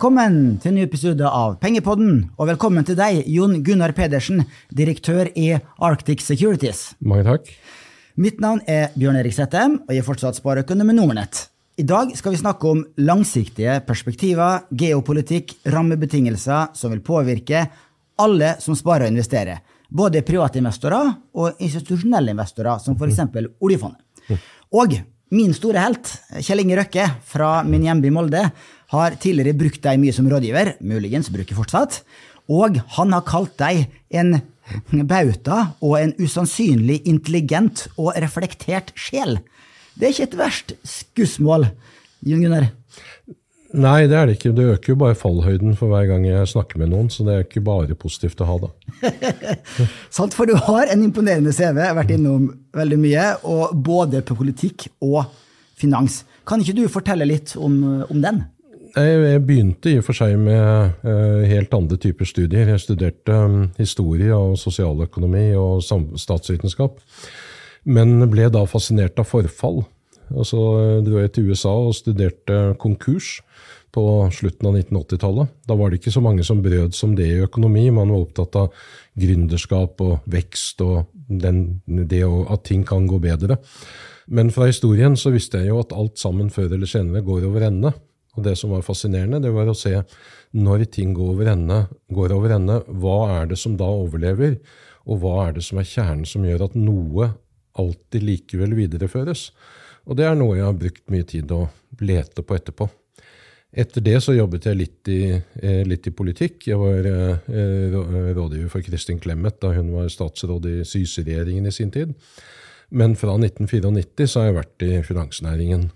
Velkommen til en ny episode av Pengepodden, og velkommen til deg, Jon Gunnar Pedersen, direktør i Arctic Securities. Mange takk. Mitt navn er Bjørn Erik Settem, og jeg er fortsatt spareøkonom med Nordnett. I dag skal vi snakke om langsiktige perspektiver, geopolitikk, rammebetingelser som vil påvirke alle som sparer og investerer. Både private investorer og institusjonelle investorer, som f.eks. oljefondet. Og min store helt, Kjell Inge Røkke fra min hjemby Molde, har tidligere brukt deg mye som rådgiver, muligens bruker fortsatt, og han har kalt deg en bauta og en usannsynlig intelligent og reflektert sjel. Det er ikke et verst skussmål, Jon Gunnar? Nei, det er det ikke. Det øker jo bare fallhøyden for hver gang jeg snakker med noen, så det er ikke bare positivt å ha, da. Sant, for du har en imponerende CV, vært innom veldig mye, og både på politikk og finans. Kan ikke du fortelle litt om, om den? Jeg begynte i og for seg med uh, helt andre typer studier. Jeg studerte um, historie og sosialøkonomi og statsvitenskap, men ble da fascinert av forfall. Og så uh, dro jeg til USA og studerte konkurs på slutten av 1980-tallet. Da var det ikke så mange som brød som det i økonomi. Man var opptatt av gründerskap og vekst og den, det at ting kan gå bedre. Men fra historien så visste jeg jo at alt sammen før eller senere går over ende. Og det som var fascinerende, det var å se når ting går over ende, går over ende, hva er det som da overlever, og hva er det som er kjernen som gjør at noe alltid likevel videreføres. Og det er noe jeg har brukt mye tid å lete på etterpå. Etter det så jobbet jeg litt i, eh, litt i politikk. Jeg var eh, rådgiver for Kristin Clemet da hun var statsråd i Syse-regjeringen i sin tid. Men fra 1994 så har jeg vært i finansnæringen.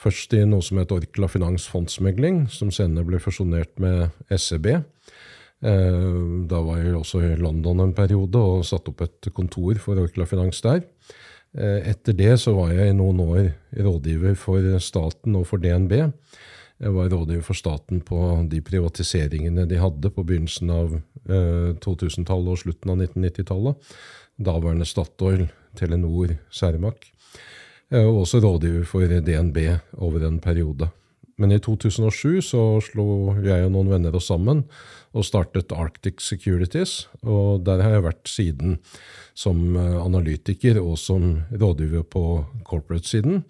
Først i noe som het Orkla Finans Fondsmegling, som senere ble fusjonert med SEB. Eh, da var jeg også i London en periode og satte opp et kontor for Orkla Finans der. Etter det så var jeg i noen år rådgiver for staten og for DNB. Jeg var rådgiver for staten på de privatiseringene de hadde på begynnelsen av eh, 2000-tallet og slutten av 1990-tallet. Daværende Statoil, Telenor, Cermaq. Eh, og også rådgiver for DNB over en periode. Men i 2007 så slo jeg og noen venner oss sammen og startet Arctic Securities. Og der har jeg vært siden som eh, analytiker og som rådgiver på corporate-siden.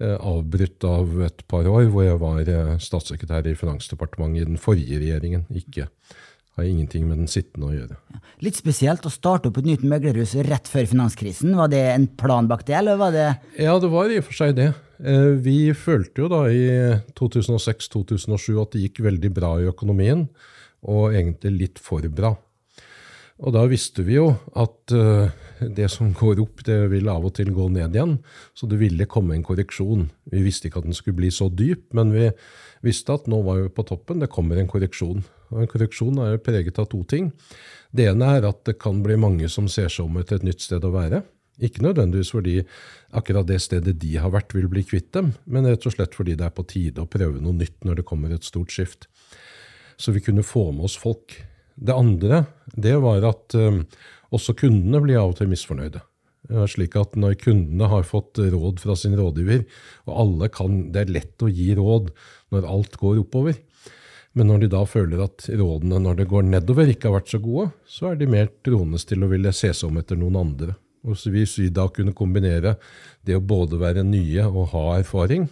Eh, avbrutt av et par år hvor jeg var statssekretær i Finansdepartementet i den forrige regjeringen. Ikke har ingenting med den sittende å gjøre. Litt spesielt å starte opp et nytt meglerhus rett før finanskrisen. Var det en plan bak det, eller var det Ja, det var i og for seg det. Eh, vi følte jo da i 2006-2007 at det gikk veldig bra i økonomien, og egentlig litt for bra. Og da visste vi jo at det som går opp, det vil av og til gå ned igjen. Så det ville komme en korreksjon. Vi visste ikke at den skulle bli så dyp, men vi visste at nå var vi på toppen, det kommer en korreksjon. Og en korreksjon er jo preget av to ting. Det ene er at det kan bli mange som ser seg om etter et nytt sted å være. Ikke nødvendigvis fordi akkurat det stedet de har vært, vil bli kvitt dem, men rett og slett fordi det er på tide å prøve noe nytt når det kommer et stort skift. Så vi kunne få med oss folk. Det andre det var at uh, også kundene blir av og til misfornøyde. Slik at Når kundene har fått råd fra sin rådgiver, og alle kan, det er lett å gi råd når alt går oppover, men når de da føler at rådene når det går nedover, ikke har vært så gode, så er de mer troende til å ville se seg om etter noen andre. Og Hvis vi da kunne kombinere det å både være nye og ha erfaring,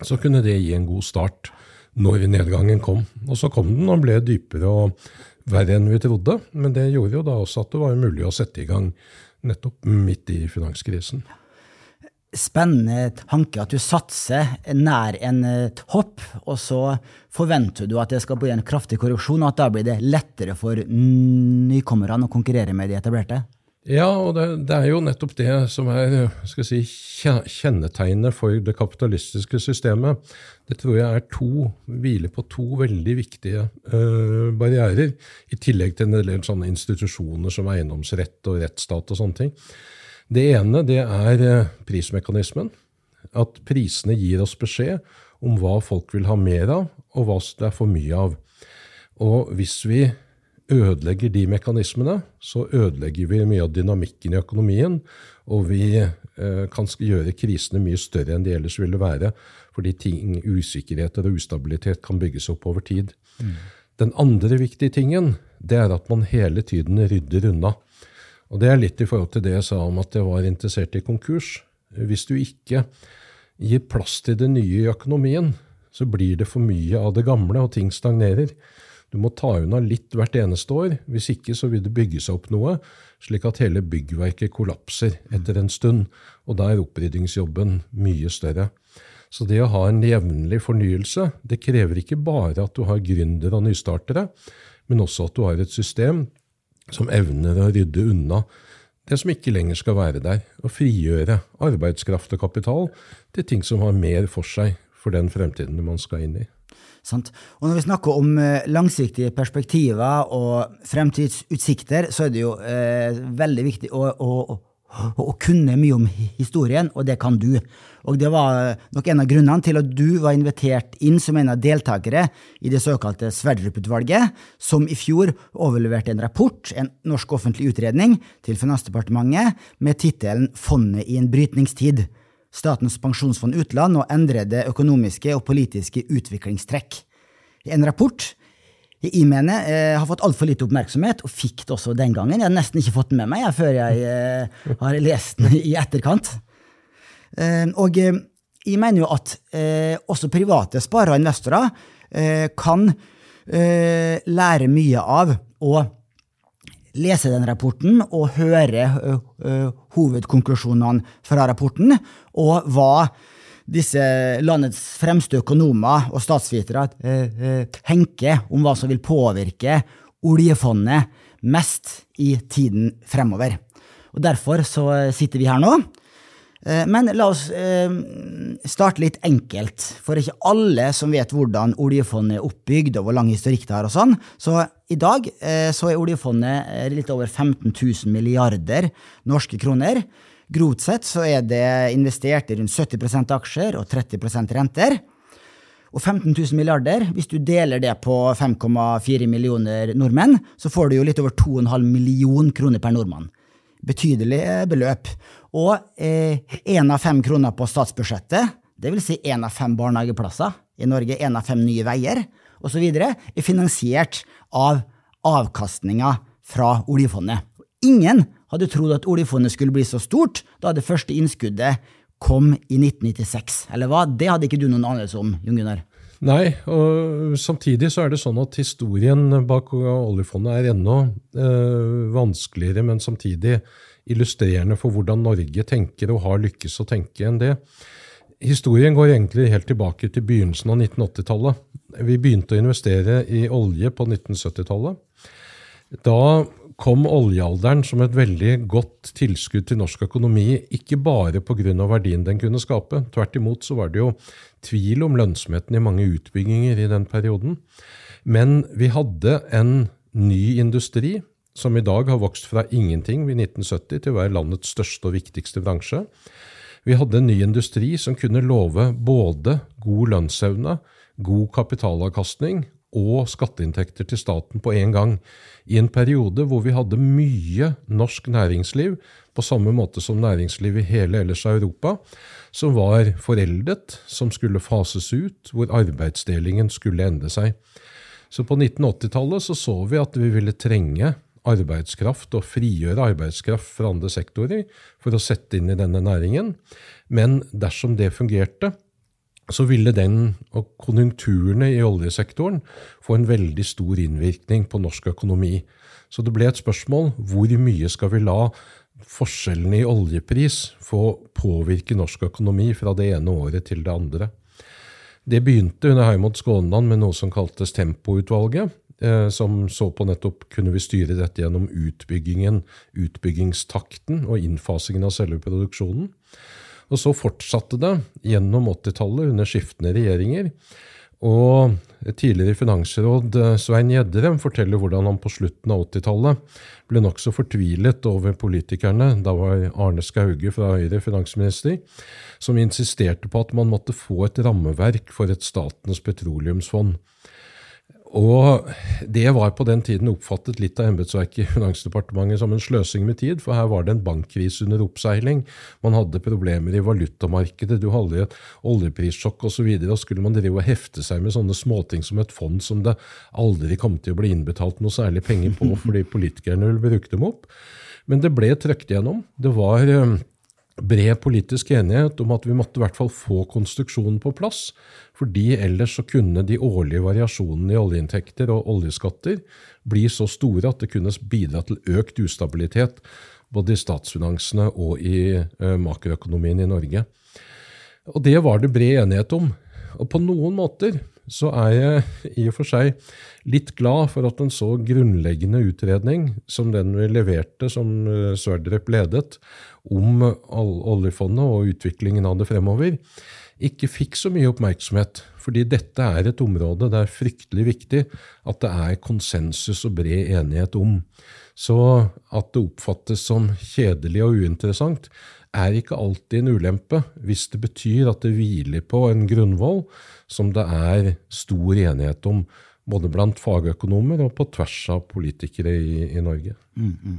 så kunne det gi en god start når nedgangen kom. Og så kom den og ble dypere og verre enn vi trodde. Men det gjorde jo da også at det var mulig å sette i gang nettopp midt i finanskrisen. Spennende tanke at du satser nær en topp, og så forventer du at det skal bli en kraftig korreksjon, og at da blir det lettere for nykommerne å konkurrere med de etablerte? Ja, og det, det, er jo nettopp det som er si, kjennetegnet for det kapitalistiske systemet. Det tror jeg er to, hviler på to veldig viktige uh, barrierer, i tillegg til en del sånne institusjoner som eiendomsrett og rettsstat og sånne ting. Det ene det er uh, prismekanismen. At prisene gir oss beskjed om hva folk vil ha mer av, og hva det er for mye av. Og hvis vi ødelegger de mekanismene, så ødelegger vi mye av dynamikken i økonomien, og vi eh, kan gjøre krisene mye større enn de ellers ville være, fordi ting, usikkerheter og ustabilitet kan bygges opp over tid. Mm. Den andre viktige tingen det er at man hele tiden rydder unna. Og Det er litt i forhold til det jeg sa om at jeg var interessert i konkurs. Hvis du ikke gir plass til det nye i økonomien, så blir det for mye av det gamle, og ting stagnerer. Du må ta unna litt hvert eneste år. Hvis ikke så vil det bygge seg opp noe, slik at hele byggverket kollapser etter en stund. Og da er oppryddingsjobben mye større. Så det å ha en jevnlig fornyelse, det krever ikke bare at du har gründere og nystartere, men også at du har et system som evner å rydde unna det som ikke lenger skal være der, og frigjøre arbeidskraft og kapital til ting som har mer for seg for den fremtiden man skal inn i. Sant? Og når vi snakker om eh, langsiktige perspektiver og fremtidsutsikter, så er det jo eh, veldig viktig å, å, å, kunne mye om historien, og det kan du. Og det var nok en av grunnene til at du var invitert inn som en av deltakere i det såkalte Sverdrup-utvalget, som i fjor overleverte en rapport, en norsk offentlig utredning, til Finansdepartementet med tittelen Fondet i en brytningstid. Statens pensjonsfond utland og endrede økonomiske og politiske utviklingstrekk. En rapport jeg mener eh, har fått altfor lite oppmerksomhet, og fikk det også den gangen. Jeg har nesten ikke fått den med meg jeg, før jeg eh, har lest den i etterkant. Eh, og eh, jeg mener jo at eh, også private sparere og investorer eh, kan lære mye av å lese den rapporten og høre hovedkonklusjonene fra rapporten, og hva disse landets fremste økonomer og statsvitere tenker om hva som vil påvirke oljefondet mest i tiden fremover. Og Derfor så sitter vi her nå. Eh, men la oss eh, starte litt enkelt, for ikke alle som vet hvordan oljefondet er oppbygd og hvor lang historikk det har og sånn. Så i dag eh, så er oljefondet litt over 15 000 milliarder norske kroner. Grovt sett så er det investert i rundt 70% aksjer og 30% renter. Og 15 000 milliarder, hvis du deler det på 5,4 millioner nordmenn, så får du jo litt over 2,5 million kroner per nordmann. Betydelig eh, beløp. Og én eh, av fem kroner på statsbudsjettet, dvs. Si én av fem barnehageplasser i Norge, én av fem nye veier osv., er finansiert av avkastninga fra oljefondet. Ingen hadde trodd at oljefondet skulle bli så stort da det første innskuddet kom i 1996. Eller hva? Det hadde ikke du noen anelse om, Jon Gunnar? Nei, og samtidig så er det sånn at historien bak oljefondet er ennå eh, vanskeligere, men samtidig illustrerende for hvordan Norge tenker og har lykkes å tenke enn det. Historien går egentlig helt tilbake til begynnelsen av 1980-tallet. Vi begynte å investere i olje på 1970-tallet. Da kom oljealderen som et veldig godt tilskudd til norsk økonomi, ikke bare pga. verdien den kunne skape. Tvert imot så var det jo tvil om lønnsomheten i mange utbygginger i den perioden. Men vi hadde en ny industri som i dag har vokst fra ingenting ved 1970 til å være landets største og viktigste bransje. Vi hadde en ny industri som kunne love både god lønnsevne, god kapitalavkastning og skatteinntekter til staten på en gang, i en periode hvor vi hadde mye norsk næringsliv, på samme måte som næringslivet i hele ellers av Europa, som var foreldet, som skulle fases ut, hvor arbeidsdelingen skulle ende seg. Så på 1980-tallet så, så vi at vi ville trenge arbeidskraft og frigjøre arbeidskraft fra andre sektorer for å sette inn i denne næringen. Men dersom det fungerte, så ville den og konjunkturene i oljesektoren få en veldig stor innvirkning på norsk økonomi. Så det ble et spørsmål hvor mye skal vi la forskjellene i oljepris få påvirke norsk økonomi fra det ene året til det andre. Det begynte under Heimod Skånland med noe som kaltes Tempoutvalget, eh, som så på nettopp kunne vi styre dette gjennom utbyggingen, utbyggingstakten og innfasingen av selve produksjonen. Og så fortsatte det gjennom 80-tallet under skiftende regjeringer. Og tidligere finansråd eh, Svein Gjedrem forteller hvordan han på slutten av 80-tallet ble nokså fortvilet over politikerne, da var Arne Skauge fra Høyre finansminister, som insisterte på at man måtte få et rammeverk for et Statens petroleumsfond. Og det var på den tiden oppfattet litt av embetsverket i Finansdepartementet som en sløsing med tid, for her var det en bankkrise under oppseiling. Man hadde problemer i valutamarkedet, du hadde et oljeprissjokk osv. Og, så videre, og skulle man drive og hefte seg med sånne småting som et fond som det aldri kom til å bli innbetalt noe særlig penger på fordi politikerne ville bruke dem opp. Men det ble trøkt gjennom. Det var eh, bred politisk enighet om at vi måtte i hvert fall få konstruksjonen på plass, fordi ellers så kunne de årlige variasjonene i oljeinntekter og oljeskatter bli så store at det kunne bidra til økt ustabilitet både i statsfinansene og i uh, makroøkonomien i Norge. Og det var det bred enighet om. Og på noen måter så er jeg i og for seg litt glad for at en så grunnleggende utredning som den vi leverte, som eh, Sverdrup ledet, om oljefondet og utviklingen av det fremover, ikke fikk så mye oppmerksomhet. Fordi dette er et område det er fryktelig viktig at det er konsensus og bred enighet om. Så at det oppfattes som kjedelig og uinteressant, er ikke alltid en ulempe hvis det betyr at det hviler på en grunnvoll som det er stor enighet om, både blant fagøkonomer og på tvers av politikere i, i Norge. Mm, mm.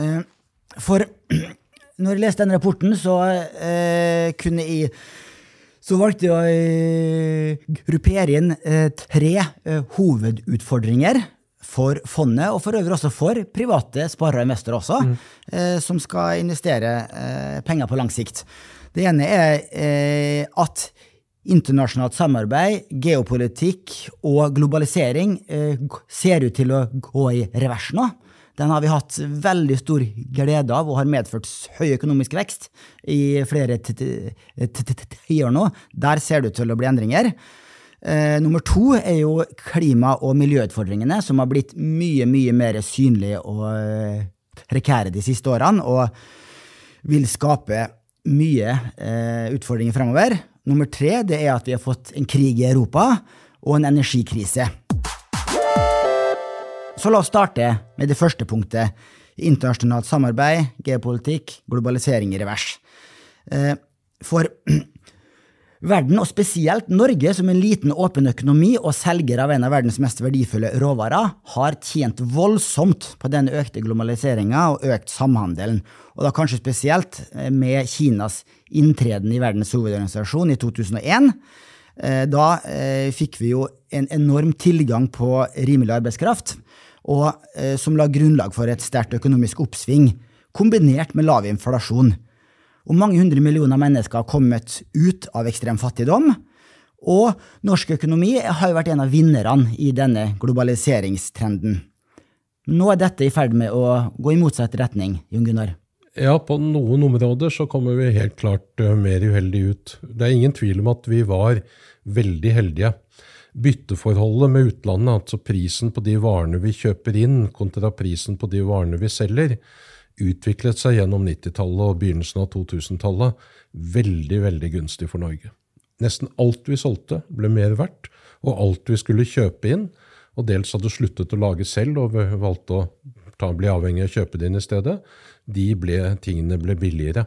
Eh, for når jeg leste den rapporten, så eh, kunne jeg så valgte jeg å gruppere inn eh, tre eh, hovedutfordringer for fondet, og for øvrig også for private sparere og investorer også, mm. eh, som skal investere penger på lang sikt. Det ene er at internasjonalt samarbeid, geopolitikk og globalisering eh, ser ut til å gå i revers nå. Den har vi hatt veldig stor glede av og har medført høy økonomisk vekst i flere tiår nå. Der ser det ut til å bli endringer. Eh, nummer to er jo klima- og miljøutfordringene, som har blitt mye, mye mer synlige og eh, prekære de siste årene, og vil skape mye utfordringer fremover. Nummer tre det er at vi har fått en krig i Europa og en energikrise. Så la oss starte med det første punktet. Internasjonalt samarbeid, geopolitikk, globalisering i revers. Eh, for Verden, og spesielt Norge, som en liten, åpen økonomi og selger av en av verdens mest verdifulle råvarer, har tjent voldsomt på den økte globaliseringa og økt samhandelen, og da kanskje spesielt eh, med Kinas inntreden i Verdens hovedorganisasjon i 2001. Eh, da eh, fikk vi jo en enorm tilgang på rimelig arbeidskraft, og, som la grunnlag for et sterkt økonomisk oppsving, kombinert med lav inflasjon og mange hundre millioner mennesker har kommet ut av ekstrem fattigdom. Og norsk økonomi har jo vært en av vinnerne i denne globaliseringstrenden. Nå er dette i ferd med å gå i motsatt retning, Jon Gunnar. Ja, på noen områder så kommer vi helt klart uh, mer uheldig ut. Det er ingen tvil om at vi var veldig heldige. Bytteforholdet med utlandet, altså prisen på de varene vi kjøper inn kontra prisen på de varene vi selger, utviklet seg gjennom 90-tallet og begynnelsen av 2000-tallet veldig, veldig gunstig for Norge. Nesten alt vi solgte, ble mer verdt, og alt vi skulle kjøpe inn, og dels hadde sluttet å lage selv og valgte å ta, bli avhengig av å kjøpe det inn i stedet, de ble, tingene ble billigere.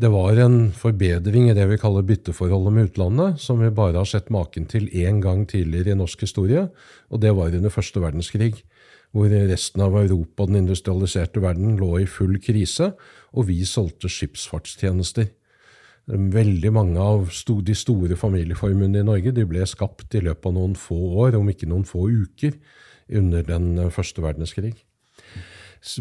Det var en forbedring i det vi kaller bytteforholdet med utlandet, som vi bare har sett maken til én gang tidligere i norsk historie, og det var under første verdenskrig hvor resten av Europa og den industrialiserte verden lå i full krise, og vi solgte skipsfartstjenester. Veldig mange av de store familieformuene i Norge ble skapt i løpet av noen få år, om ikke noen få uker, under den eh, første verdenskrig.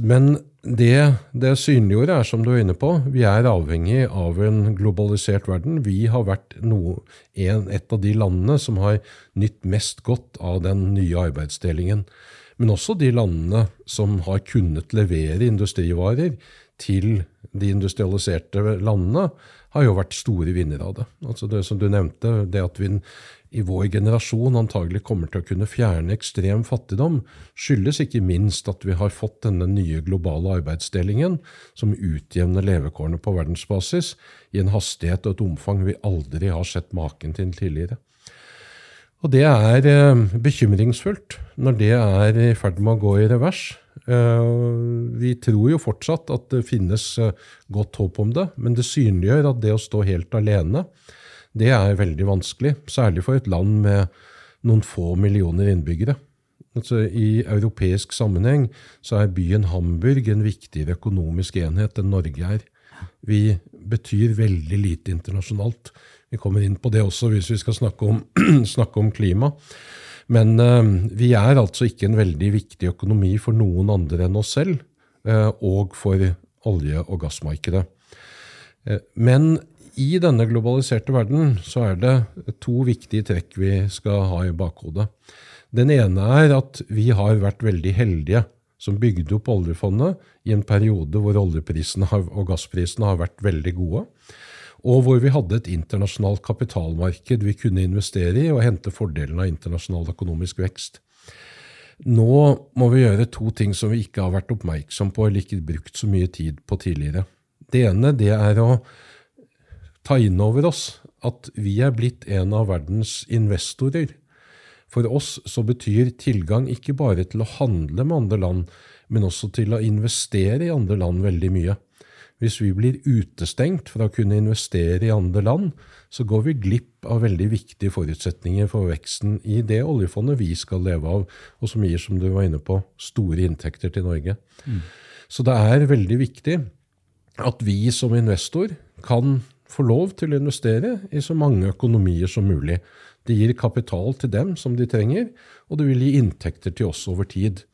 Men det det synliggjorde, er som du er inne på, vi er avhengig av en globalisert verden. Vi har vært noe, en, et av de landene som har nytt mest godt av den nye arbeidsdelingen. Men også de landene som har kunnet levere industrivarer til de industrialiserte landene, har jo vært store vinnere av det. Altså det som du nevnte, det at vi i vår generasjon antagelig kommer til å kunne fjerne ekstrem fattigdom, skyldes ikke minst at vi har fått denne nye globale arbeidsdelingen som utjevner levekårene på verdensbasis i en hastighet og et omfang vi aldri har sett maken til tidligere. Og det er eh, bekymringsfullt når det er i ferd med å gå i revers. Eh, vi tror jo fortsatt at det finnes eh, godt håp om det, men det synliggjør at det å stå helt alene, det er veldig vanskelig. Særlig for et land med noen få millioner innbyggere. Altså, I europeisk sammenheng så er byen Hamburg en viktigere økonomisk enhet enn Norge er. Vi betyr veldig lite internasjonalt. Vi kommer inn på det også hvis vi skal snakke om, snakke om klima. Men uh, vi er altså ikke en veldig viktig økonomi for noen andre enn oss selv, uh, og for olje- og gassmarkedet. Uh, men i denne globaliserte verden så er det to viktige trekk vi skal ha i bakhodet. Den ene er at vi har vært veldig heldige som bygde opp oljefondet i en periode hvor oljeprisene og gassprisene har vært veldig gode, og hvor vi hadde et internasjonalt kapitalmarked vi kunne investere i og hente fordelen av internasjonal økonomisk vekst. Nå må vi gjøre to ting som vi ikke har vært oppmerksom på eller ikke brukt så mye tid på tidligere. Det ene det er å ta inn over oss at vi er blitt en av verdens investorer. For oss så betyr tilgang ikke bare til å handle med andre land, men også til å investere i andre land veldig mye. Hvis vi blir utestengt fra å kunne investere i andre land, så går vi glipp av veldig viktige forutsetninger for veksten i det oljefondet vi skal leve av, og som gir, som du var inne på, store inntekter til Norge. Mm. Så det er veldig viktig at vi som investor kan få lov til å investere i så mange økonomier som mulig. Det gir kapital til dem som de trenger, og det vil gi inntekter til oss over tid.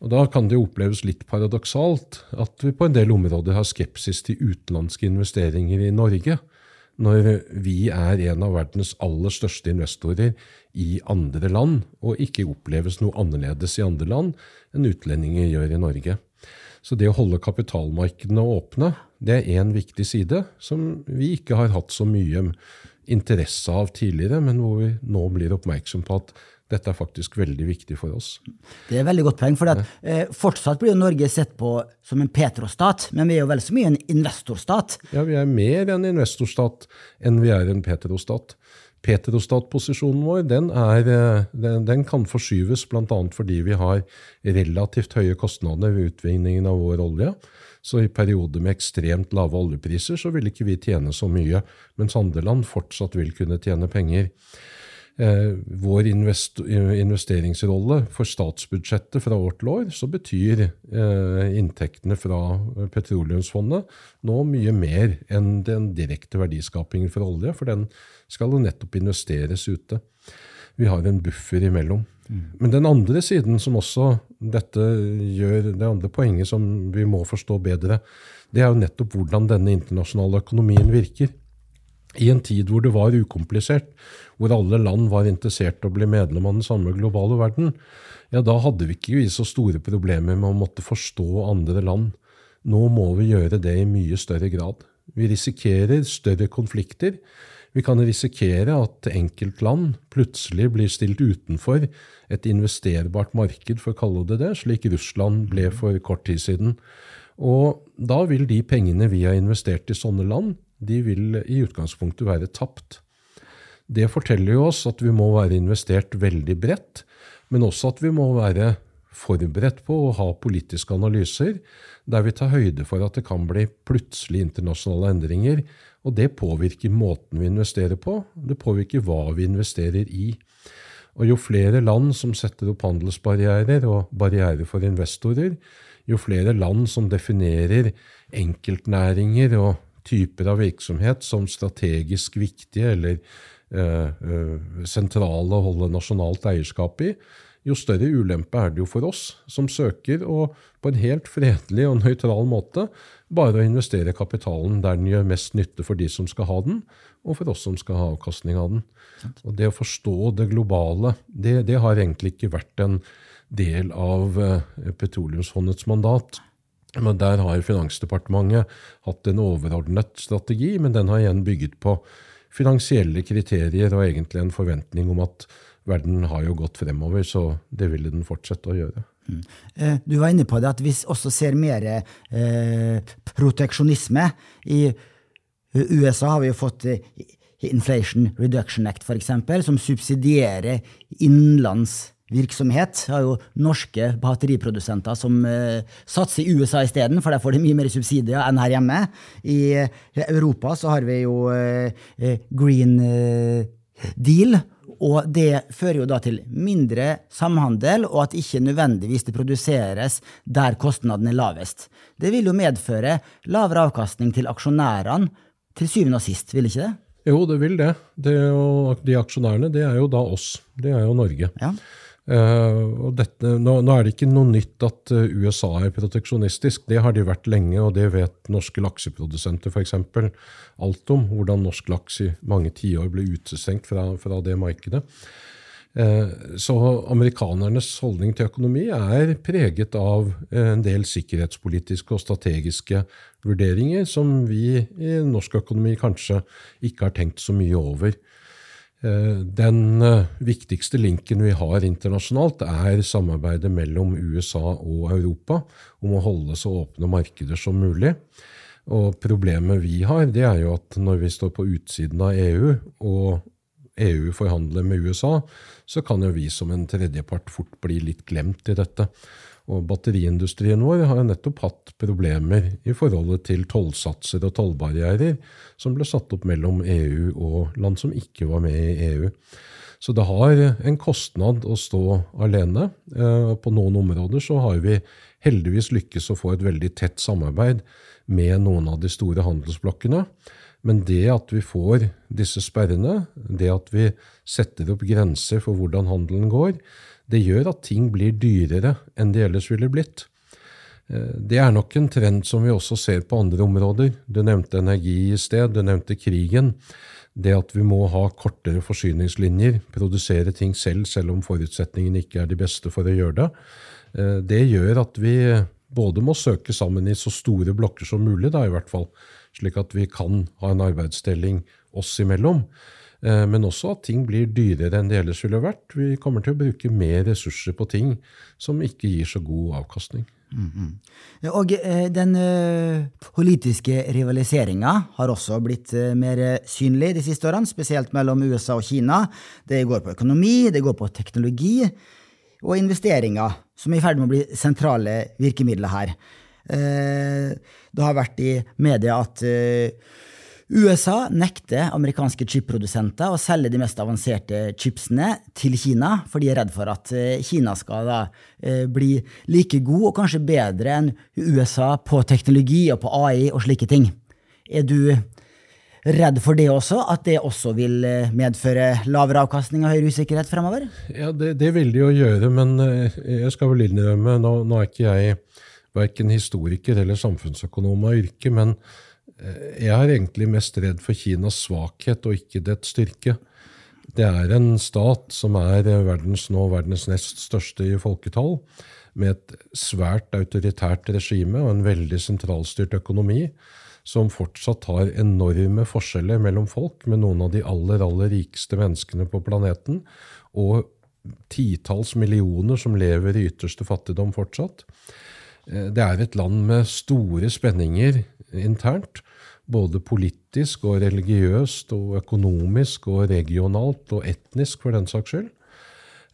Og Da kan det jo oppleves litt paradoksalt at vi på en del områder har skepsis til utenlandske investeringer i Norge, når vi er en av verdens aller største investorer i andre land, og ikke oppleves noe annerledes i andre land enn utlendinger gjør i Norge. Så det å holde kapitalmarkedene åpne, det er én viktig side som vi ikke har hatt så mye interesse av tidligere, men hvor vi nå blir oppmerksom på at dette er faktisk veldig viktig for oss. Det er et veldig godt poeng. for at, eh, Fortsatt blir jo Norge sett på som en petrostat, men vi er jo vel så mye en investorstat. Ja, vi er mer en investorstat enn vi er en petrostat. Petrostatposisjonen vår den, er, eh, den, den kan forskyves bl.a. fordi vi har relativt høye kostnader ved utvinningen av vår olje. Så i perioder med ekstremt lave oljepriser så vil ikke vi tjene så mye, mens andre land fortsatt vil kunne tjene penger. Eh, vår investeringsrolle for statsbudsjettet fra år til år, så betyr eh, inntektene fra petroleumsfondet nå mye mer enn den direkte verdiskapingen fra olje, for den skal jo nettopp investeres ute. Vi har en buffer imellom. Men den andre siden som også dette gjør, det andre poenget som vi må forstå bedre, det er jo nettopp hvordan denne internasjonale økonomien virker. I en tid hvor det var ukomplisert, hvor alle land var interessert i å bli medlem av den samme globale verden, ja, da hadde vi ikke så store problemer med å måtte forstå andre land. Nå må vi gjøre det i mye større grad. Vi risikerer større konflikter, vi kan risikere at enkeltland plutselig blir stilt utenfor et investerbart marked, for å kalle det det, slik Russland ble for kort tid siden. Og da vil de pengene vi har investert i sånne land, de vil i utgangspunktet være tapt. Det forteller jo oss at vi må være investert veldig bredt, men også at vi må være forberedt på å ha politiske analyser der vi tar høyde for at det kan bli plutselig internasjonale endringer og det påvirker måten vi investerer på, det påvirker hva vi investerer i. Og jo flere land som setter opp handelsbarrierer og barrierer for investorer, jo flere land som definerer enkeltnæringer og typer av virksomhet som strategisk viktige eller øh, øh, sentrale å holde nasjonalt eierskap i, jo større ulempe er det jo for oss som søker å på en helt fredelig og nøytral måte bare å investere kapitalen der den gjør mest nytte for de som skal ha den, og for oss som skal ha avkastning av den. Og Det å forstå det globale, det, det har egentlig ikke vært en del av uh, Petroleumsfondets mandat. Men Der har Finansdepartementet hatt en overordnet strategi, men den har igjen bygget på finansielle kriterier og egentlig en forventning om at verden har jo gått fremover, så det ville den fortsette å gjøre. Mm. Eh, du var inne på det at vi også ser mer eh, proteksjonisme. I USA har vi jo fått eh, Inflation Reduction Act, f.eks., som subsidierer innenlands virksomhet. Det har jo norske batteriprodusenter som uh, satser i USA isteden, for der får de mye mer subsidier enn her hjemme. I Europa så har vi jo uh, Green Deal og det fører jo da til mindre samhandel, og at ikke nødvendigvis det produseres der kostnaden er lavest. Det vil jo medføre lavere avkastning til aksjonærene til syvende og sist, vil ikke det? Jo, det vil det. det jo, de aksjonærene, det er jo da oss. Det er jo Norge. Ja. Uh, dette, nå, nå, er det ikke noe nytt at uh, USA er proteksjonistisk. Det har de vært lenge, og det vet norske lakseprodusenter f.eks. alt om. Hvordan norsk laks i mange tiår ble utestengt fra, fra det markedet. Uh, så amerikanernes holdning til økonomi er preget av en del sikkerhetspolitiske og strategiske vurderinger som vi i norsk økonomi kanskje ikke har tenkt så mye over. Eh, den eh, viktigste linken vi har internasjonalt, er samarbeidet mellom USA og Europa om å holde så åpne markeder som mulig. Og problemet vi har, det er jo at når vi står på utsiden av EU, og EU forhandler med USA, så kan jo vi som en tredjepart fort bli litt glemt i dette. Og batteriindustrien vår har jo nettopp hatt problemer i forholdet til tollsatser og tollbarrierer som ble satt opp mellom EU og land som ikke var med i EU. Så det har en kostnad å stå alene. Eh, på noen områder så har vi heldigvis lykkes å få et veldig tett samarbeid med noen av de store handelsblokkene. Men det at vi får disse sperrene, det at vi setter opp grenser for hvordan handelen går, det gjør at ting blir dyrere enn de ellers ville blitt. Eh, det er nok en trend som vi også ser på andre områder. Du nevnte energi i sted, du nevnte krigen. Det at vi må ha kortere forsyningslinjer, produsere ting selv selv om forutsetningene ikke er de beste for å gjøre det, eh, det gjør at vi både må søke sammen i så store blokker som mulig, da i hvert fall, slik at vi kan ha en arbeidsdeling oss imellom. Eh, men også at ting blir dyrere enn det ellers ville vært. Vi kommer til å bruke mer ressurser på ting som ikke gir så god avkastning. Mm -hmm. Og eh, den uh, politiske rivaliseringa har også blitt mer synlig de siste årene, spesielt mellom USA og Kina. Det går på økonomi, det går på teknologi og investeringer, som er i ferd med å bli sentrale virkemidler her. Uh, det har vært i media at USA nekter amerikanske chipprodusenter å selge de mest avanserte chipsene til Kina, for de er redd for at eh, Kina skal da eh, bli like god og kanskje bedre enn USA på teknologi og på AI og slike ting. Er du redd for det også, at det også vil eh, medføre lavere avkastning og høyere usikkerhet fremover? Ja, det, det vil de jo gjøre, men jeg skal vel innrømme, nå, nå er ikke jeg verken historiker eller samfunnsøkonom av yrke, men Eh, jeg er egentlig mest redd for Kinas svakhet og ikke dets styrke. Det er en stat som er verdens, nå verdens nest største i folketall, med et svært autoritært regime og en veldig sentralstyrt økonomi, som fortsatt har enorme forskjeller mellom folk, med noen av de aller, aller rikeste menneskene på planeten, og titalls millioner som lever i ytterste fattigdom fortsatt. Eh, det er et land med store spenninger internt, både politisk og religiøst og økonomisk og regionalt og etnisk, for den saks skyld.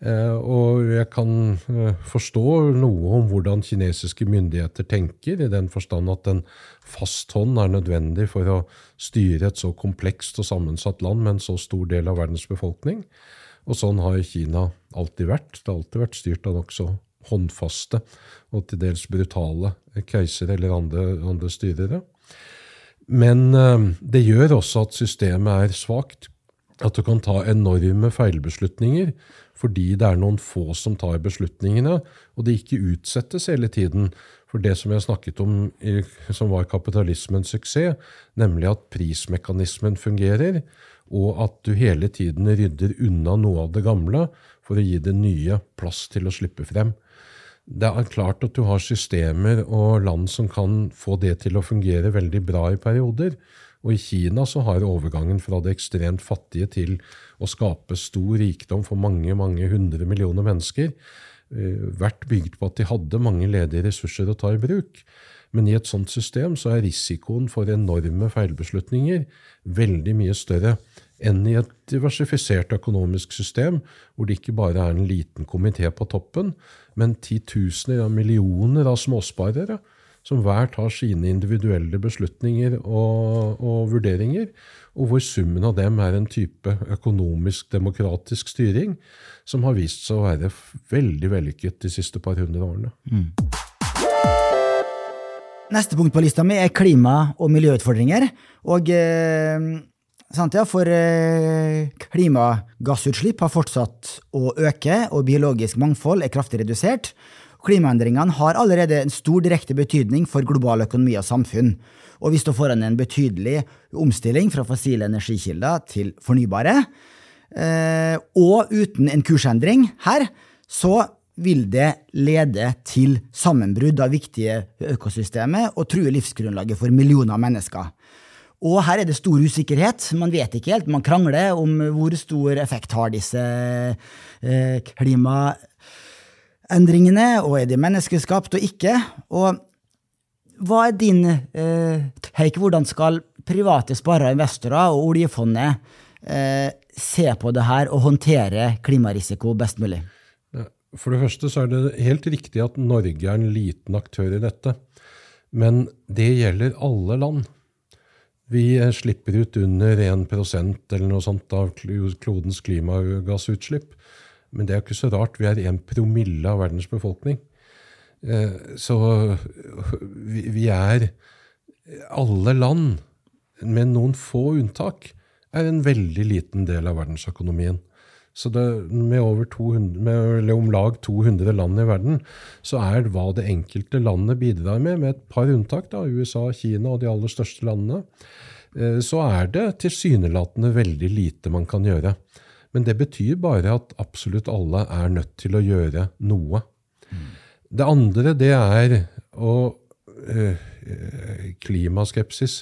Eh, og jeg kan eh, forstå noe om hvordan kinesiske myndigheter tenker, i den forstand at en fast hånd er nødvendig for å styre et så komplekst og sammensatt land med en så stor del av verdens befolkning. Og sånn har Kina alltid vært. Det har alltid vært styrt av nokså håndfaste og til dels brutale keisere eller andre, andre styrere. Men eh, det gjør også at systemet er svakt. At du kan ta enorme feilbeslutninger fordi det er noen få som tar beslutningene, og det ikke utsettes hele tiden for det som jeg snakket om, som var kapitalismens suksess, nemlig at prismekanismen fungerer, og at du hele tiden rydder unna noe av det gamle for å gi det nye plass til å slippe frem det er klart at du har systemer og land som kan få det til å fungere veldig bra i perioder. Og i Kina så har overgangen fra det ekstremt fattige til å skape stor rikdom for mange, mange hundre millioner mennesker eh, vært bygd på at de hadde mange ledige ressurser å ta i bruk. Men i et sånt system så er risikoen for enorme feilbeslutninger veldig mye større enn i et diversifisert økonomisk system, hvor det ikke bare er en liten komité på toppen, men titusener av millioner av småsparere som hver tar sine individuelle beslutninger og, og vurderinger, og hvor summen av dem er en type økonomisk, demokratisk styring som har vist seg å være veldig vellykket de siste par hundre årene. Mm. Neste punkt på lista mi er klima- og miljøutfordringer. Og eh, sant, ja, for eh, klimagassutslipp har fortsatt å øke, og biologisk mangfold er kraftig redusert. Klimaendringene har allerede en stor direkte betydning for global økonomi og samfunn. Og vi står foran en betydelig omstilling fra fossile energikilder til fornybare. Eh, og uten en kursendring her, så vil det lede til sammenbrudd av viktige økosystemer og true livsgrunnlaget for millioner av mennesker. Og her er det stor usikkerhet. Man vet ikke helt. Man krangler om hvor stor effekt har disse eh, klimaendringene, og er de menneskeskapt og ikke? Og hva er din eh, take? Hvordan skal private sparere, investorer og oljefondet eh, se på det her og håndtere klimarisiko best mulig? For det første så er det helt riktig at Norge er en liten aktør i dette. Men det gjelder alle land. Vi eh, slipper ut under 1% eller noe sånt av klodens klimagassutslipp. Men det er jo ikke så rart. Vi er en promille av verdens befolkning. Eh, så vi er Alle land, med noen få unntak, er en veldig liten del av verdensøkonomien. Så det, med, 200, med, om lag 200 land i verden, så er hva det enkelte landet bidrar med, med et par unntak, da, USA, Kina og de aller største landene, eh, så er det tilsynelatende veldig lite man kan gjøre. Men det betyr bare at absolutt alle er nødt til å gjøre noe. Mm. Det andre, det er å øh, Klimaskepsis.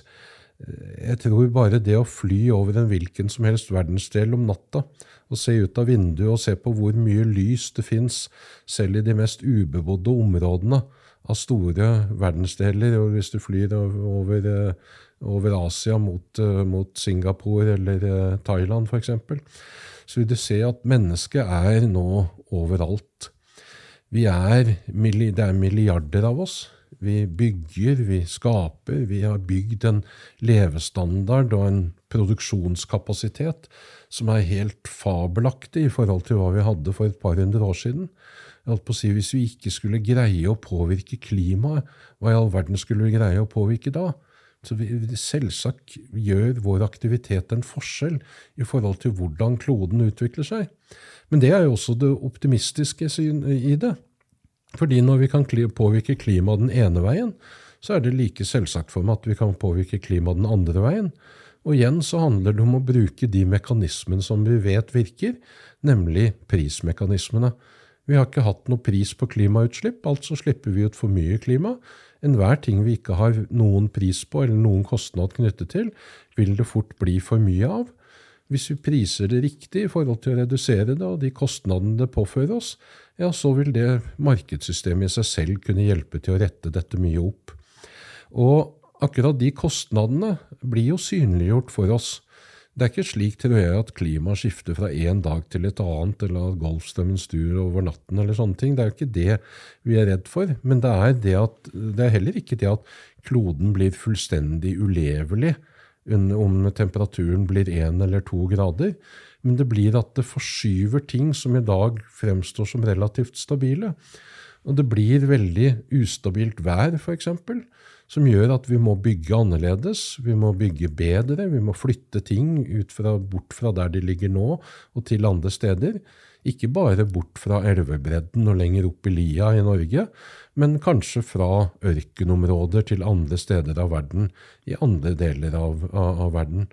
Jeg tror bare det å fly over en hvilken som helst verdensdel om natta og se ut av vinduet og se på hvor mye lys det fins, selv i de mest ubebodde områdene av store verdensdeler. og Hvis du flyr over, eh, over Asia mot, eh, mot, Singapore eller eh, Thailand f.eks., så vil du se at mennesket er nå overalt. Er, det er milliarder av oss. Vi bygger, vi skaper. Vi har bygd en levestandard og en produksjonskapasitet som er helt fabelaktig i forhold til hva vi hadde for et par hundre år siden. Si, Hvis vi ikke skulle greie å påvirke klimaet, hva i all verden skulle vi greie å påvirke da? Så vi, Selvsagt gjør vår aktivitet en forskjell i forhold til hvordan kloden utvikler seg. Men det er jo også det optimistiske i det. Fordi når vi kan påvirke klimaet den ene veien, så er det like selvsagt for meg at vi kan påvirke klimaet den andre veien. Og igjen så handler det om å bruke de mekanismene som vi vet virker, nemlig prismekanismene. Vi har ikke hatt noe pris på klimautslipp, altså slipper vi ut for mye klima. Enhver ting vi ikke har noen pris på eller noen kostnad knyttet til, vil det fort bli for mye av. Hvis vi priser det riktig i forhold til å redusere det og de kostnadene det påfører oss, ja, så vil det markedssystemet i seg selv kunne hjelpe til å rette dette mye opp. Og akkurat de kostnadene blir jo synliggjort for oss. Det er ikke slik tror jeg, at klimaet skifter fra én dag til et annet, eller at Golfstrømmen snur over natten, eller sånne ting. Det er jo ikke det vi er redd for. Men det er, det at, det er heller ikke det at kloden blir fullstendig ulevelig om temperaturen blir én eller to grader. Men det blir at det forskyver ting som i dag fremstår som relativt stabile. Og det blir veldig ustabilt vær, f.eks som gjør at vi må bygge annerledes, vi må bygge bedre, vi må flytte ting fra, bort fra der de ligger nå, og til andre steder. Ikke bare bort fra elvebredden og lenger opp i lia i Norge, men kanskje fra ørkenområder til andre steder av verden, i andre deler av, av, av verden.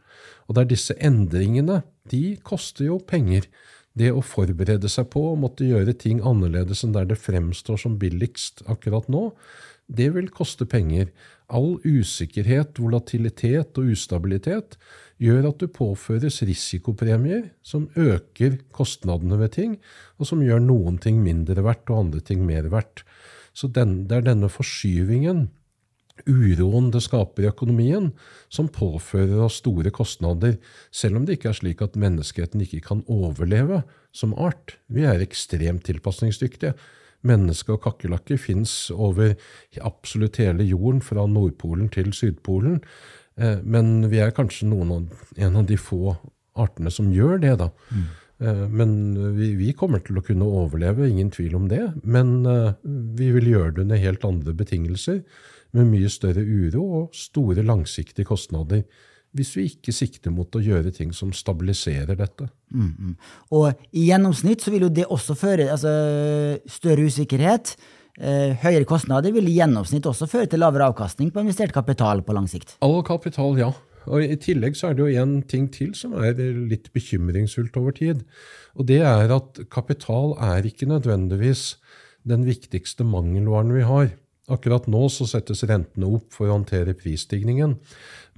Og det er disse endringene, de koster jo penger. Det å forberede seg på å måtte gjøre ting annerledes enn der det fremstår som billigst akkurat nå, det vil koste penger. All usikkerhet, volatilitet og ustabilitet gjør at du påføres risikopremier som øker kostnadene ved ting, og som gjør noen ting mindre verdt og andre ting mer verdt. Så den, det er denne forskyvingen, uroen det skaper i økonomien, som påfører oss store kostnader, selv om det ikke er slik at menneskeheten ikke kan overleve som art. Vi er ekstremt tilpasningsdyktige. menneske og kakerlakker fins over absolutt hele jorden, fra Nordpolen til Sydpolen. Eh, men vi er kanskje av, en av de få artene som gjør det, da. Mm. Eh, men vi, vi, kommer til å kunne overleve, ingen tvil om det. Men eh, vi vil gjøre det under helt andre betingelser, med mye større uro og store langsiktige kostnader hvis vi ikke sikter mot å gjøre ting som stabiliserer dette. Mm, mm. Og i gjennomsnitt så vil jo det også føre altså større usikkerhet. Eh, høyere kostnader vil i gjennomsnitt også føre til lavere avkastning på investert kapital på lang sikt. All kapital, ja. Og I tillegg så er det jo en ting til som er litt bekymringsfullt over tid. Og det er at kapital er ikke nødvendigvis den viktigste mangelvaren vi har. Akkurat nå så settes rentene opp for å håndtere prisstigningen.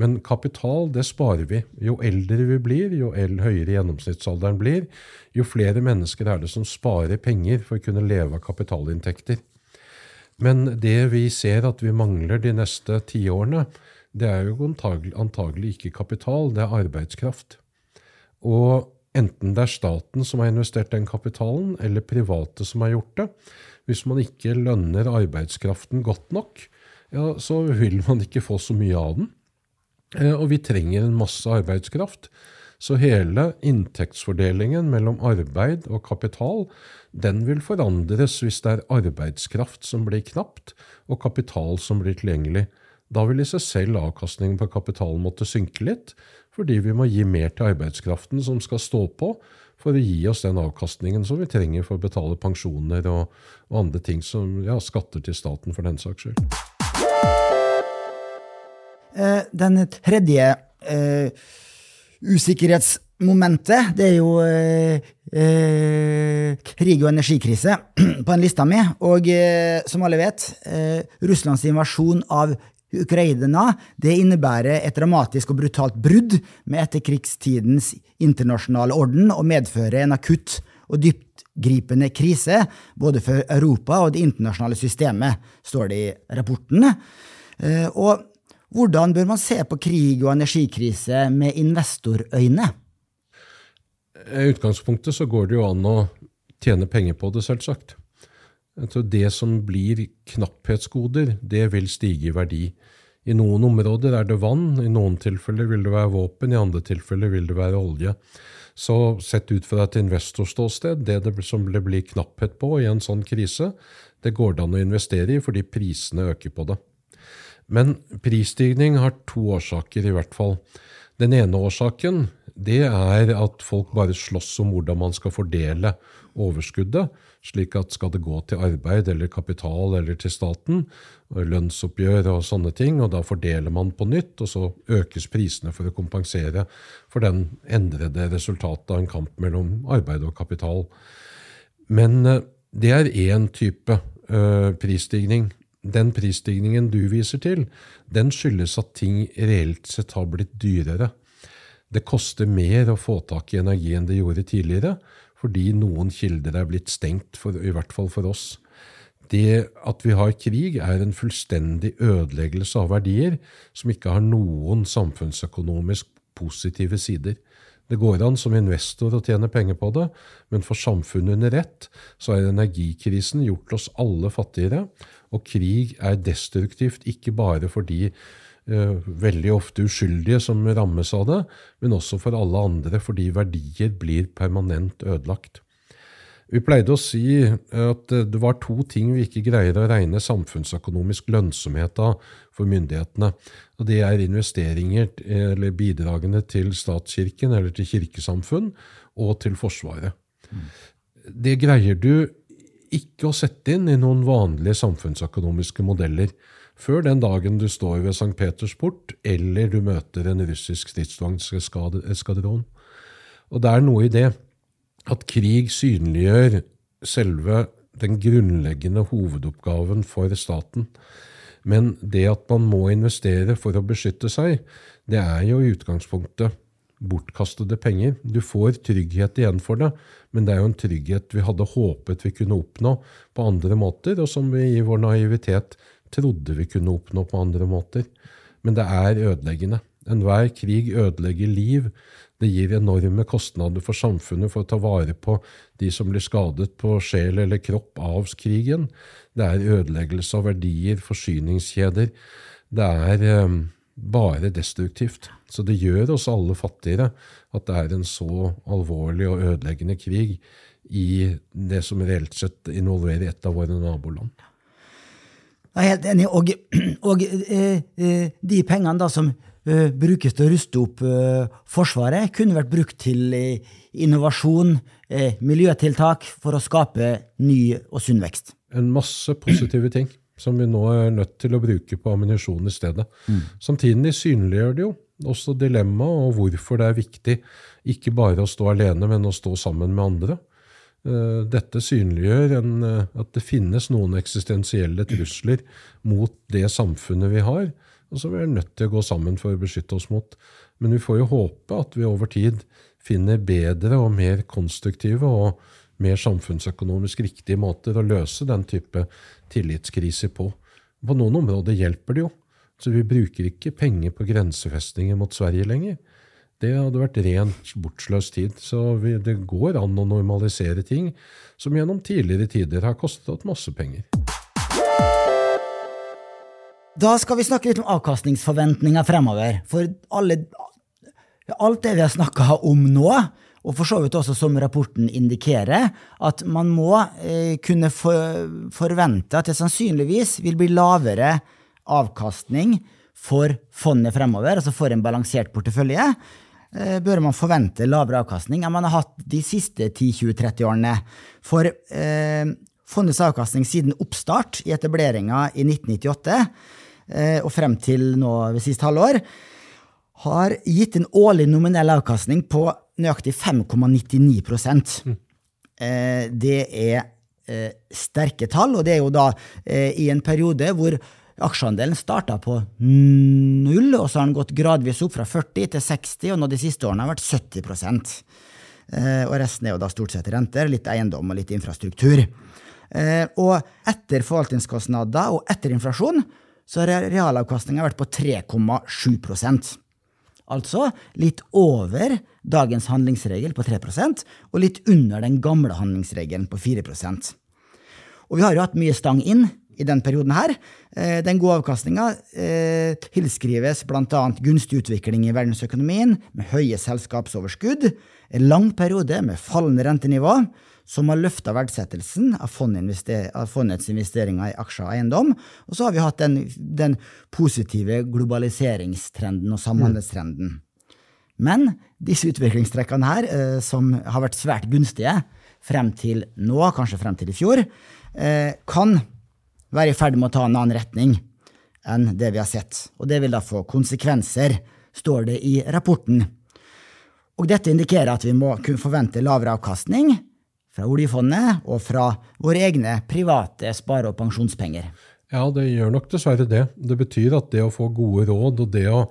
Men kapital det sparer vi. Jo eldre vi blir, jo høyere gjennomsnittsalderen blir, jo flere mennesker er det som sparer penger for å kunne leve av kapitalinntekter. Men det vi ser at vi mangler de neste tiårene, det er jo antagelig, antagelig ikke kapital, det er arbeidskraft. Og enten det er staten som har investert den kapitalen, eller private som har gjort det, hvis man ikke lønner arbeidskraften godt nok, ja, så vil man ikke få så mye av den. Eh, og vi trenger en masse arbeidskraft. Så hele inntektsfordelingen mellom arbeid og kapital den vil forandres hvis det er arbeidskraft som blir knapt, og kapital som blir tilgjengelig. Da vil i seg selv avkastningen på kapitalen måtte synke litt, fordi vi må gi mer til arbeidskraften som skal stå på, for å gi oss den avkastningen som vi trenger for å betale pensjoner og, og andre ting som ja, skatter til staten, for den saks skyld. Eh, den tredje eh, usikkerhetsmomentet, det er jo eh, eh krig og energikrise på en lista mi. Og eh, som alle vet, eh, Russlands invasjon av Ukraina det innebærer et dramatisk og brutalt brudd med etterkrigstidens internasjonale orden og medfører en akutt og dyptgripende krise både for Europa og det internasjonale systemet, står det i rapporten. Eh, og hvordan bør man se på krig og energikrise med investorøyne? I utgangspunktet så går det jo an å tjene penger på det, selvsagt. Det som blir knapphetsgoder, det vil stige i verdi. I noen områder er det vann, i noen tilfeller vil det være våpen, i andre tilfeller vil det være olje. Så sett ut fra et investorståsted, det, det som det blir knapphet på i en sånn krise, det går det an å investere i fordi prisene øker på det. Men prisstigning har to årsaker, i hvert fall. Den ene årsaken det er at folk bare slåss om hvordan man skal fordele overskuddet, slik at skal det gå til arbeid eller kapital eller til staten, lønnsoppgjør og sånne ting, og da fordeler man på nytt, og så økes prisene for å kompensere for den endrede resultatet av en kamp mellom arbeid og kapital. Men eh, det er én type uh, prisstigning. Den prisstigningen du viser til, den skyldes at ting reelt sett har blitt dyrere. Det koster mer å få tak i energi enn det gjorde tidligere, fordi noen kilder er blitt stengt, for, i hvert fall for oss. Det at vi har krig, er en fullstendig ødeleggelse av verdier som ikke har noen samfunnsøkonomisk positive sider. Det går an som investor å tjene penger på det, men for samfunnet under ett så har energikrisen gjort oss alle fattigere, og krig er destruktivt ikke bare fordi veldig ofte uskyldige som rammes av det, men også for alle andre, fordi verdier blir permanent ødelagt. Vi pleide å si at det var to ting vi ikke greier å regne samfunnsøkonomisk lønnsomhet av for myndighetene. og Det er investeringer eller bidragene til statskirken eller til kirkesamfunn og til Forsvaret. Det greier du ikke å sette inn i noen vanlige samfunnsøkonomiske modeller før den dagen du står ved St. Peters port, eller du møter en russisk stridsvognskadron. Og det er noe i det at krig synliggjør selve den grunnleggende hovedoppgaven for staten. Men det at man må investere for å beskytte seg, det er jo i utgangspunktet bortkastede penger. Du får trygghet igjen for det, men det er jo en trygghet vi hadde håpet vi kunne oppnå på andre måter, og som vi i vår naivitet trodde vi kunne oppnå på andre måter. Men det er ødeleggende. Enhver krig ødelegger liv. Det gir enorme kostnader for samfunnet for å ta vare på de som blir skadet på sjel eller kropp av krigen. Det er ødeleggelse av verdier, forsyningskjeder. Det er eh, bare destruktivt. Så det gjør oss alle fattigere at det er en så alvorlig og ødeleggende krig i det som reelt sett involverer et av våre naboland. Jeg er helt enig. Og, og eh, eh, de pengene da som eh, brukes til å ruste opp Forsvaret, kunne vært brukt til innovasjon, eh, miljøtiltak, for å skape ny og sunn vekst. En masse positive ting som vi nå er nødt til å bruke på ammunisjon i stedet. Mm. Samtidig synliggjør det jo også dilemmaet og hvorfor det er viktig ikke bare å stå alene, men å stå sammen med andre. Eh, dette synliggjør en, eh, at det finnes noen eksistensielle trusler mot det samfunnet vi har, og som vi er nødt til å gå sammen for å beskytte oss mot. Men vi får jo håpe at vi over tid finner bedre og mer konstruktive og mer samfunnsøkonomisk riktige måter å løse den type tillitskriser på. På noen områder hjelper det jo. Så vi bruker ikke penger på grensefestninger mot Sverige lenger. Det hadde vært rent bortsløst tid. Så vi, det går an å normalisere ting som gjennom tidligere tider har kostet masse penger. Da skal vi snakke litt om avkastningsforventninger fremover. For alle, alt det vi har snakka om nå, og for så vidt også som rapporten indikerer, at man må eh, kunne for, forvente at det sannsynligvis vil bli lavere avkastning for fondet fremover, altså for en balansert portefølje, bør man forvente lavere avkastning enn man har hatt de siste 10-20-30 årene. For eh, fondets avkastning siden oppstart i etableringa i 1998 eh, og frem til nå ved siste halvår har gitt en årlig nominell avkastning på nøyaktig 5,99 mm. eh, Det er eh, sterke tall, og det er jo da eh, i en periode hvor Aksjeandelen starta på null, og så har den gått gradvis opp fra 40 til 60, og nå de siste årene har vært 70 eh, Og resten er jo da stort sett renter, litt eiendom og litt infrastruktur. Eh, og etter forvaltningskostnader og etter inflasjon så har realavkastninga vært på 3,7% Altså litt over dagens handlingsregel på 3% og litt under den gamle handlingsregelen på 4% Og vi har jo hatt mye stang inn i den perioden her. Eh, den gode avkastninga eh, tilskrives bl.a. gunstig utvikling i verdensøkonomien, med høye selskapsoverskudd, en lang periode med fallende rentenivå, som har løfta verdsettelsen av, fondets investeringer i aksjer og eiendom. Og så har vi hatt den, den positive globaliseringstrenden og samhandelstrenden. Men disse utviklingstrekkene her, eh, som har vært svært gunstige frem til nå, kanskje frem til i fjor, kan være i ferd med å ta en annen retning enn det vi har sett. Og det vil da få konsekvenser, står det i rapporten. Og dette indikerer at vi må kunne forvente lavere avkastning fra oljefondet og fra våre egne private spare- og pensjonspenger. Ja, det gjør nok dessverre det. Det betyr at det å få gode råd og det å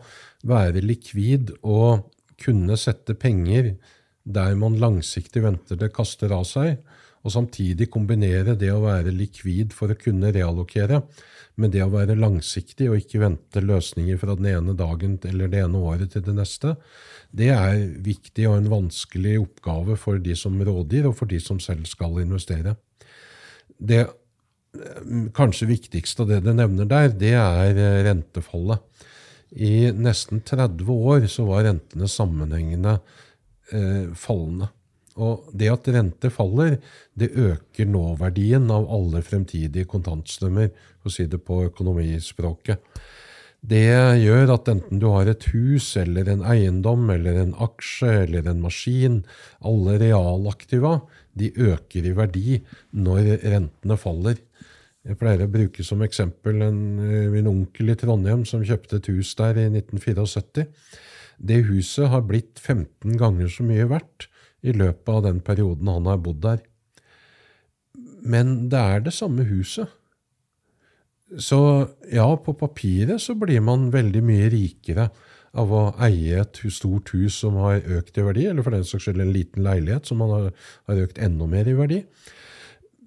være likvid og kunne sette penger der man langsiktig venter det kaster av seg, og samtidig kombinere det å være likvid for å kunne reallokere med det å være langsiktig og ikke vente løsninger fra den ene dagen eller det ene året til det neste, det er viktig og en vanskelig oppgave for de som rådgir, og for de som selv skal investere. Det kanskje viktigste av det du nevner der, det er rentefallet. I nesten 30 år så var rentene sammenhengende eh, fallende. Og det at rente faller, det øker nåverdien av alle fremtidige kontantstrømmer, for å si det på økonomispråket. Det gjør at enten du har et hus eller en eiendom eller en aksje eller en maskin, alle realaktiva, de øker i verdi når rentene faller. Jeg pleier å bruke som eksempel en, min onkel i Trondheim som kjøpte et hus der i 1974. Det huset har blitt 15 ganger så mye verdt i løpet av den perioden han har bodd der. Men det er det samme huset. Så ja, på papiret så blir man veldig mye rikere av å eie et stort hus som har økt i verdi, eller for den saks skyld en liten leilighet som har, har økt enda mer i verdi.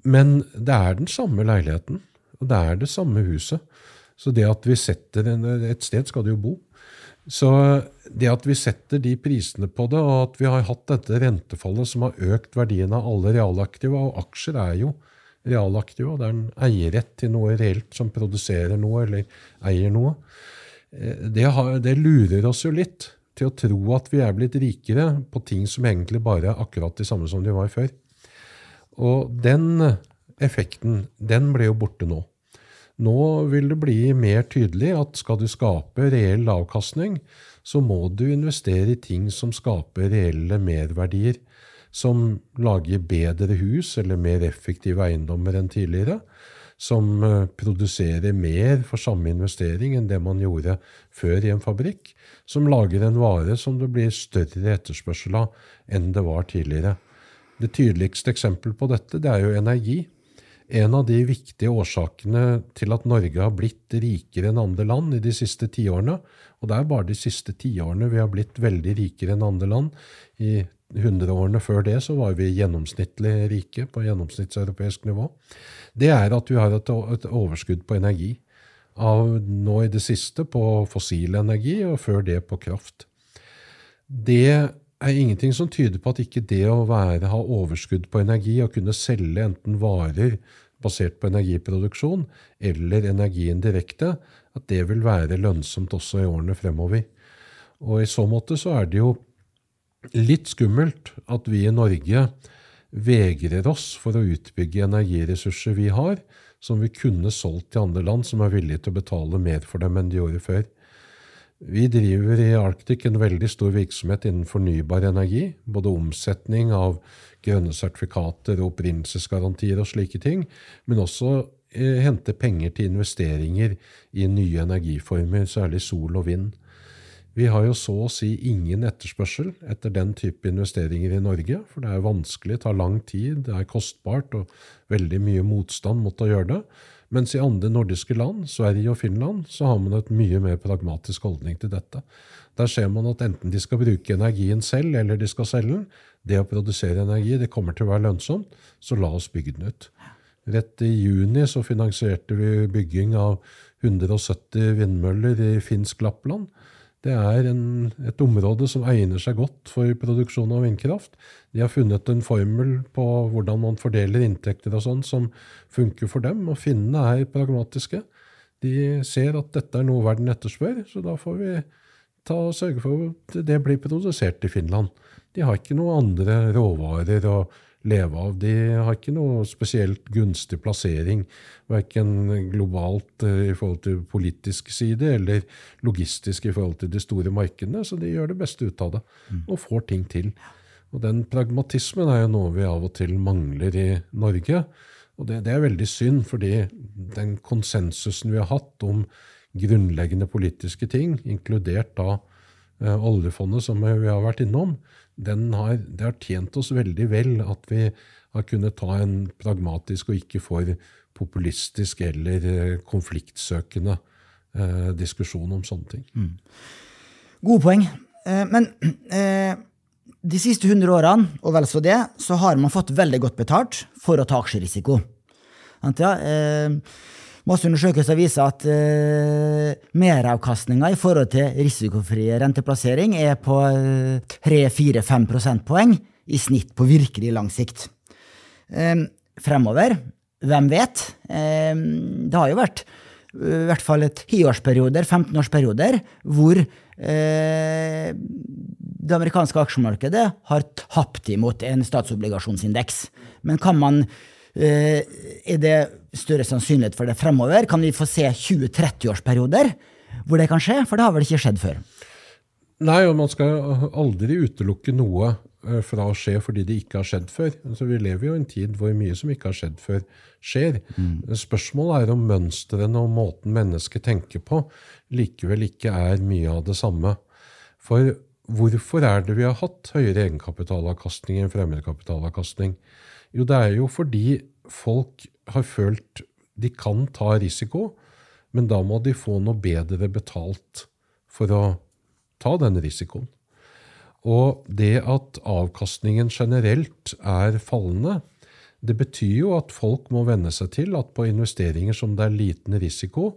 Men det er den samme leiligheten, og det er det samme huset. Så det at vi setter en, et sted, skal det jo bo. Så det at vi setter de prisene på det, og at vi har hatt dette rentefallet som har økt verdien av alle realaktiva, og aksjer er jo realaktiva, det er en eierrett til noe reelt som produserer noe eller eier noe, eh, det, har, det lurer oss jo litt til å tro at vi er blitt rikere på ting som egentlig bare er akkurat de samme som de var før. Og den effekten, den ble jo borte nå. Nå vil det bli mer tydelig at skal du skape reell avkastning, så må du investere i ting som skaper reelle merverdier. Som lager bedre hus eller mer effektive eiendommer enn tidligere. Som eh, produserer mer for samme investering enn det man gjorde før i en fabrikk. Som lager en vare som det blir større etterspørsel av enn det var tidligere. Det tydeligste eksempelet på dette det er jo energi. En av de viktige årsakene til at Norge har blitt rikere enn andre land i de siste tiårene, og det er bare de siste tiårene vi har blitt veldig rikere enn andre land. I hundreårene før det så var vi gjennomsnittlig rike på gjennomsnittseuropeisk nivå. Det er at vi har et, overskudd på energi. Av nå i det siste på fossil energi, og før det på kraft. Det er ingenting som tyder på at ikke det å være, ha overskudd på energi og kunne selge enten varer basert på energiproduksjon eller energien direkte, at det vil være lønnsomt også i årene fremover. Og I så måte så er det jo litt skummelt at vi i Norge vegrer oss for å utbygge energiressurser vi har, som vi kunne solgt til andre land som er villige til å betale mer for dem enn de gjorde før. Vi driver i Arctic en veldig stor virksomhet innen fornybar energi. Både omsetning av grønne sertifikater og opprinnelsesgarantier og slike ting, men også eh, hente penger til investeringer i nye energiformer, særlig sol og vind. Vi har jo så å si ingen etterspørsel etter den type investeringer i Norge, for det er vanskelig, tar lang tid, det er kostbart og veldig mye motstand mot å gjøre det. Mens i andre nordiske land, Sverige og Finland, så har man et mye mer pragmatisk holdning til dette. Der ser man at enten de skal bruke energien selv, eller de skal selge den. Det å produsere energi det kommer til å være lønnsomt, så la oss bygge den ut. Rett i juni så finansierte vi bygging av 170 vindmøller i finsk Lappland. Det er en, et område som egner seg godt for produksjon av vindkraft. De har funnet en formel på hvordan man fordeler inntekter og sånn som funker for dem, og finnene er pragmatiske. De ser at dette er noe verden etterspør, så da får vi ta og sørge for at det blir produsert i Finland. De har ikke noen andre råvarer og leve av. De har ikke noe spesielt gunstig plassering, verken globalt eh, i forhold til politisk side eller logistisk i forhold til de store markedene, så de gjør det beste ut av det mm. og får ting til. Og Den pragmatismen er jo noe vi av og til mangler i Norge. Og det, det er veldig synd, fordi den konsensusen vi har hatt om grunnleggende politiske ting, inkludert da eh, oljefondet, som vi har vært innom, har, det har tjent oss veldig vel at vi har kunnet ta en pragmatisk og ikke for populistisk eller eh, konfliktsøkende eh, diskusjon om sånne ting. Mm. Gode poeng. Eh, men eh, de siste 100 årene, og vel så det, så har man fått veldig godt betalt for å ta aksjerisiko. Ja, eh, Masse undersøkelser viser at uh, meravkastninga i forhold til risikofri renteplassering er på 3-4-5 prosentpoeng i snitt på virkelig lang sikt. Uh, fremover, hvem vet? Uh, det har jo vært i hvert fall et tiårsperioder, 15-årsperioder, hvor eh, det amerikanske aksjemarkedet har tapt imot en statsobligasjonsindeks. Men kan man Eh, er det større sannsynlighet for det fremover? Kan vi få se 20-30-årsperioder hvor det kan skje? For det har vel ikke skjedd før? Nei, og man skal aldri utelukke noe eh, fra å skje fordi det ikke har skjedd før. Altså, vi lever jo i en tid hvor mye som ikke har skjedd før, skjer. Mm. Spørsmålet er om mønstrene og måten mennesket tenker på, likevel ikke er mye av det samme. For hvorfor er det vi har hatt høyere egenkapitalavkastning enn fremmedkapitalavkastning? Jo, det er jo fordi folk har følt de kan ta risiko, men da må de få noe bedre betalt for å ta den risikoen. Og det at avkastningen generelt er fallende, det betyr jo at folk må venne seg til at på investeringer som det er liten risiko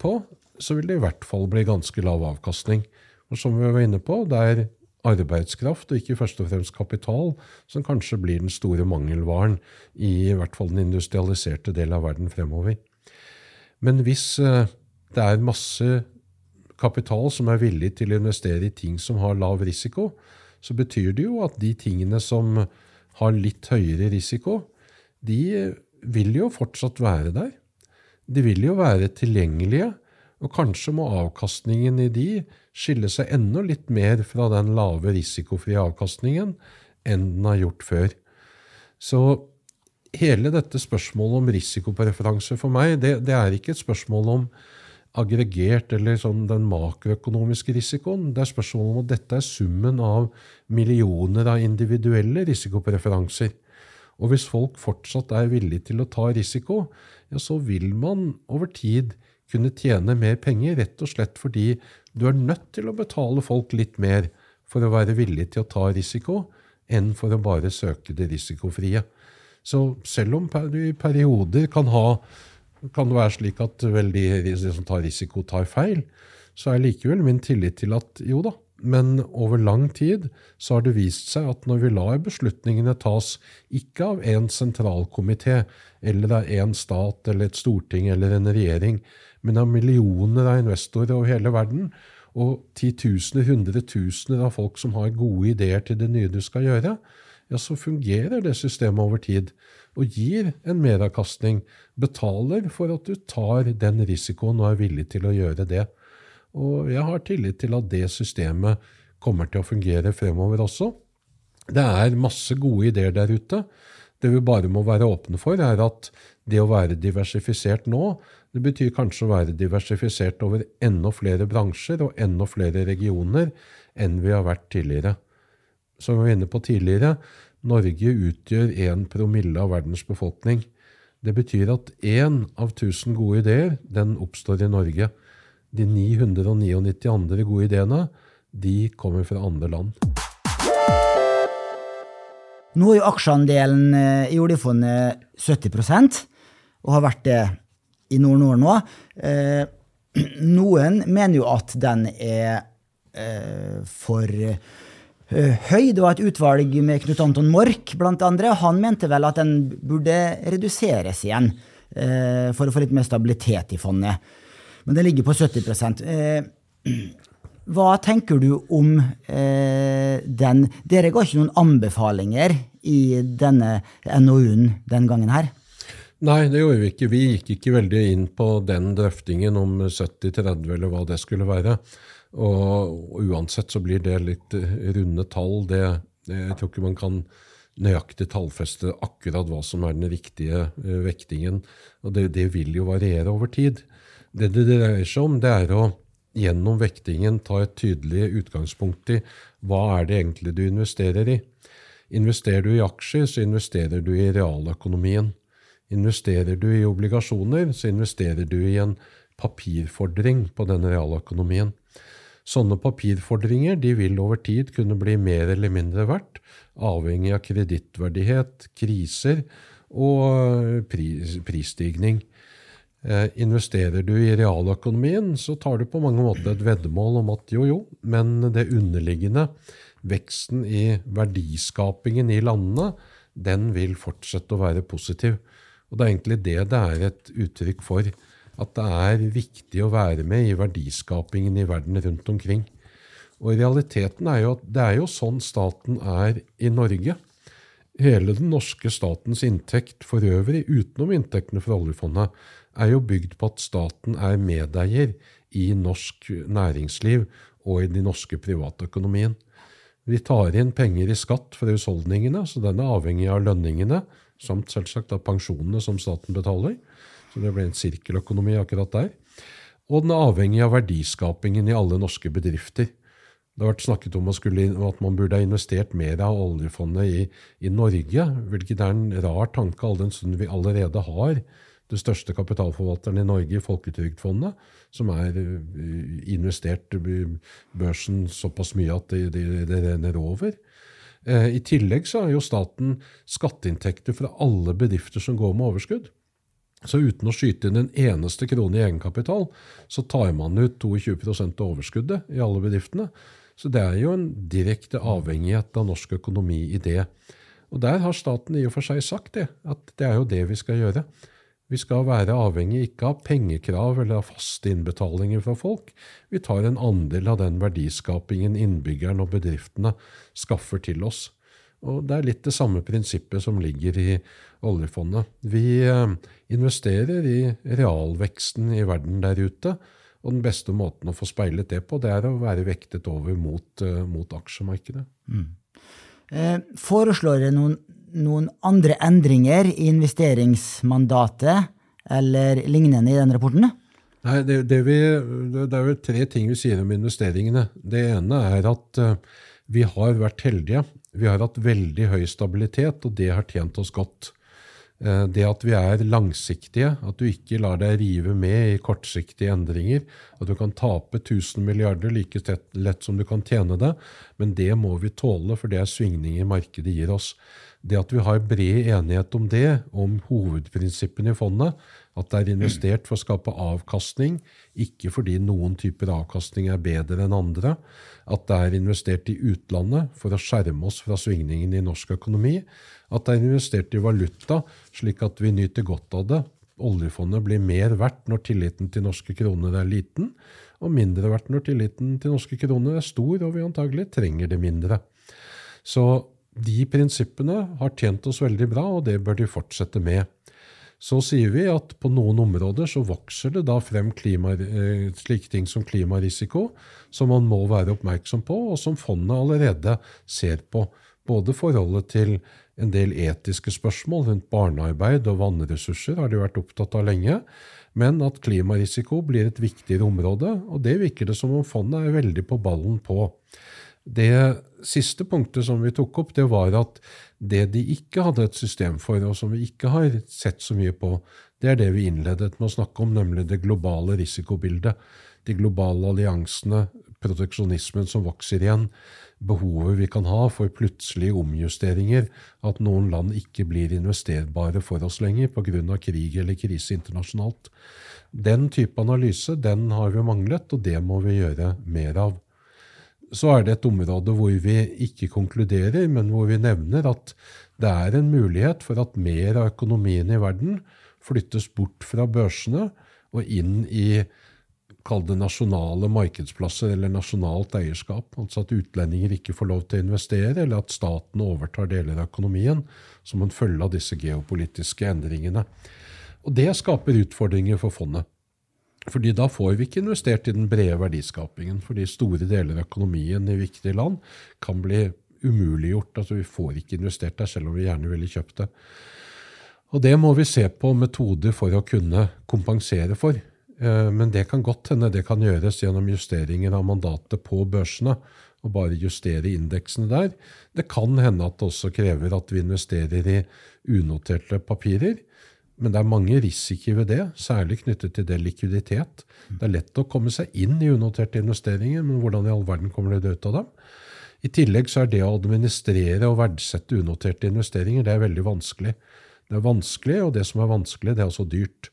på, så vil det i hvert fall bli ganske lav avkastning. Og som vi var inne på, det er arbeidskraft og ikke først og fremst kapital som kanskje blir den store mangelvaren i, i hvert fall den industrialiserte del av verden fremover. Men hvis eh, det er masse kapital som er villig til å investere i ting som har lav risiko, så betyr det jo at de tingene som har litt høyere risiko, de vil jo fortsatt være der. De vil jo være tilgjengelige, og kanskje må avkastningen i de skille seg enda litt mer fra den lave risikofrie avkastningen enn den har gjort før. Så hele dette spørsmålet om risikopreferanse for meg, det, det er ikke et spørsmål om aggregert eller sånn den makroøkonomiske risikoen. Det er spørsmålet om at dette er summen av millioner av individuelle risikopreferanser. Og hvis folk fortsatt er villige til å ta risiko, ja, så vil man over tid kunne tjene mer penger, rett og slett fordi du er nødt til å betale folk litt mer for å være villig til å ta risiko, enn for å bare søke det risikofrie. Så selv om du i perioder kan, ha, kan det være slik at veldig, de som tar risiko, tar feil, så er likevel min tillit til at jo da, men over lang tid så har det vist seg at når vi lar beslutningene tas ikke av en sentralkomité eller av en stat eller et storting eller en regjering, men av millioner av investorer over hele verden, og titusener, hundretusener av folk som har gode ideer til det nye du skal gjøre, ja, så fungerer det systemet over tid og gir en meravkastning, betaler for at du tar den risikoen og er villig til å gjøre det. Og jeg har tillit til at det systemet kommer til å fungere fremover også. Det er masse gode ideer der ute. Det vi bare må være åpne for, er at det å være diversifisert nå, det betyr kanskje å være diversifisert over enda flere bransjer og enda flere regioner enn vi har vært tidligere. Som vi var inne på tidligere, Norge utgjør én promille av verdens befolkning. Det betyr at én av tusen gode ideer den oppstår i Norge. De 999 andre gode ideene de kommer fra andre land. Nå er jo aksjeandelen eh, i oljefondet 70% og har vært det i Nord-Nord nå. Eh, noen mener jo at den er eh, for eh, høy. Det var et utvalg med Knut Anton Mork blant andre. Han mente vel at den burde reduseres igjen eh, for å få litt mer stabilitet i fondet. Men den ligger på 70 eh, Hva tenker du om eh, den? Dere ga ikke noen anbefalinger i denne NOU-en den gangen her? Nei, det gjorde vi ikke. Vi gikk ikke veldig inn på den drøftingen om 70-30 eller hva det skulle være. Og uansett så blir det litt runde tall. Det, jeg tror ikke man kan nøyaktig tallfeste akkurat hva som er den riktige uh, vektingen. Og det, det, vil jo variere over tid. Det det dreier seg om, det er å gjennom vektingen ta et tydelig utgangspunkt i hva er det egentlig du investerer i. Investerer du i aksjer, så investerer du i realøkonomien. Investerer du i obligasjoner, så investerer du i en papirfordring på denne realøkonomien. Sånne papirfordringer vil over tid kunne bli mer eller mindre verdt, avhengig av kredittverdighet, kriser og pris, prisstigning. Eh, investerer du i realøkonomien, så tar du på mange måter et veddemål om at jo, jo, men det underliggende, veksten i verdiskapingen i landene, den vil fortsette å være positiv. Og det er egentlig det det er et uttrykk for. At det er viktig å være med i verdiskapingen i verden rundt omkring. Og realiteten er jo at det er jo sånn staten er i Norge. Hele den norske statens inntekt for øvrig, utenom inntektene fra oljefondet, er jo bygd på at staten er medeier i norsk næringsliv og i den norske privatøkonomien. Vi tar inn penger i skatt fra husholdningene, så den er avhengig av lønningene samt selvsagt av pensjonene som staten betaler. Så det ble en sirkeløkonomi akkurat der. Og den er avhengig av verdiskapingen i alle norske bedrifter. Det har vært snakket om at man burde ha investert mer av oljefondet i, i Norge, hvilket er en rar tanke all den stund vi allerede har det største kapitalforvalteren i Norge, Folketrygdfondet, som er eh, investert i børsen såpass mye at det, det, det renner over. Eh, I tillegg så har jo staten skatteinntekter fra alle bedrifter som går med overskudd. Så uten å skyte inn en eneste krone i egenkapital, så tar man ut 22 av overskuddet i alle bedriftene. Så det er jo en direkte avhengighet av norsk økonomi i det. Og der har staten i og for seg sagt det, at det er jo det vi skal gjøre. Vi skal være avhengig ikke av pengekrav eller av faste innbetalinger fra folk. Vi tar en andel av den verdiskapingen innbyggerne og bedriftene skaffer til oss. Og Det er litt det samme prinsippet som ligger i oljefondet. Vi eh, investerer i realveksten i verden der ute. Og den beste måten å få speilet det på, det er å være vektet over mot, eh, mot aksjemarkedet. Mm. Eh, foreslår dere noen, noen, andre endringer i investeringsmandatet eller lignende i den rapporten? Nei, det, det, vi, det, er vel tre ting vi sier om investeringene. Det ene er at uh, vi har vært heldige. Vi har hatt veldig høy stabilitet, og det har tjent oss godt. Eh, det at vi er langsiktige, at du ikke lar deg rive med i kortsiktige endringer, at du kan tape 1000 milliarder like lett som du kan tjene det, men det må vi tåle, for det er svingninger markedet gir oss. Det at vi har bred enighet om det, om hovedprinsippene i fondet, at det er investert for å skape avkastning, ikke fordi noen typer avkastning er bedre enn andre. At det er investert i utlandet for å skjerme oss fra svingningene i norsk økonomi. At det er investert i valuta, slik at vi nyter godt av det. Oljefondet blir mer verdt når tilliten til norske kroner er liten, og mindre verdt når tilliten til norske kroner er stor, og vi antagelig trenger det mindre. Så de prinsippene har tjent oss veldig bra, og det bør de fortsette med. Så sier vi at på noen områder så vokser det da frem klima, eh, slike ting som klimarisiko, som man må være oppmerksom på, og som fondet allerede ser på. Både forholdet til en del etiske spørsmål rundt barnearbeid og vannressurser har de vært opptatt av lenge, men at klimarisiko blir et viktigere område, og det virker det som om fondet er veldig på ballen på. Det siste punktet som vi tok opp, det var at det de ikke hadde et system for, og som vi ikke har sett så mye på, det er det vi innledet med å snakke om, nemlig det globale risikobildet. De globale alliansene, proteksjonismen som vokser igjen, behovet vi kan ha for plutselige omjusteringer, at noen land ikke blir investerbare for oss lenger pga. krig eller krise internasjonalt. Den type analyse den har vi manglet, og det må vi gjøre mer av så er det et område hvor vi ikke konkluderer, men hvor vi nevner at det er en mulighet for at mer av økonomien i verden flyttes bort fra børsene og inn i kall det nasjonale markedsplasser eller nasjonalt eierskap. Altså at utlendinger ikke får lov til å investere, eller at staten overtar deler av økonomien som en følge av disse geopolitiske endringene. Og Det skaper utfordringer for fondet. Fordi da får vi ikke investert i den brede verdiskapingen. Fordi store deler av økonomien i viktige land kan bli umuliggjort. Altså Vi får ikke investert der, selv om vi gjerne ville kjøpt det. Og det må vi se på metoder for å kunne kompensere for. Eh, men det kan godt hende det kan gjøres gjennom justeringer av mandatet på børsene. Og bare justere indeksene der. Det kan hende at det også krever at vi investerer i unoterte papirer. Men det er mange risikoer ved det, særlig knyttet til det likviditet. Det er lett å komme seg inn i unoterte investeringer, men hvordan i all verden kommer det ut av dem? I tillegg så er det å administrere og verdsette unoterte investeringer det er veldig vanskelig. Det er vanskelig, og det som er vanskelig, det er også dyrt.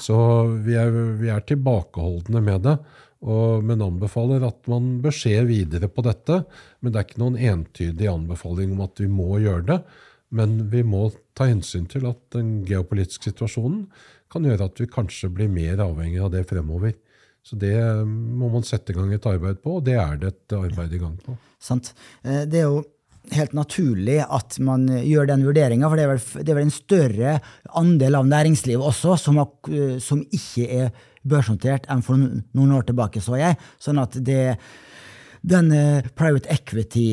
Så vi er, vi er tilbakeholdne med det, og, men anbefaler at man bør se videre på dette. Men det er ikke noen entydig anbefaling om at vi må gjøre det. Men vi må ta hensyn til at den geopolitiske situasjonen kan gjøre at vi kanskje blir mer avhengig av det fremover. Så det må man sette i gang et arbeid på, og det er det et arbeid i gang på. Sant. Eh, det er jo helt naturlig at man gjør den vurderinga, for det er, vel, det er, vel, en større andel av næringslivet også som, har, eh, som ikke er børsnotert enn for noen år tilbake, så jeg. Sånn at det, den private equity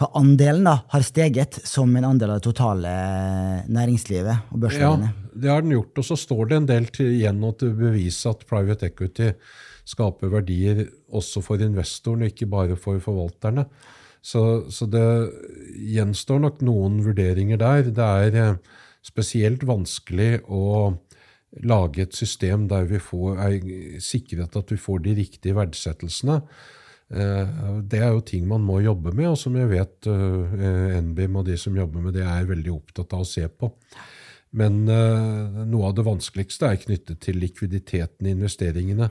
andelen da, har steget som en andel av det totale eh, næringslivet og børsverdiene. Ja, det har den gjort. Og så står det en del til, igjen å bevise at private equity skaper verdier også for investoren, og ikke bare for forvalterne. Så, så, det gjenstår nok noen vurderinger der. Det er eh, spesielt vanskelig å lage et system der vi får, er sikret at vi får de riktige verdsettelsene. Eh, det er jo ting man må jobbe med, og som jeg vet eh, NBIM og de som jobber med det, er veldig opptatt av å se på. Men noe av det vanskeligste er knyttet til likviditeten i investeringene.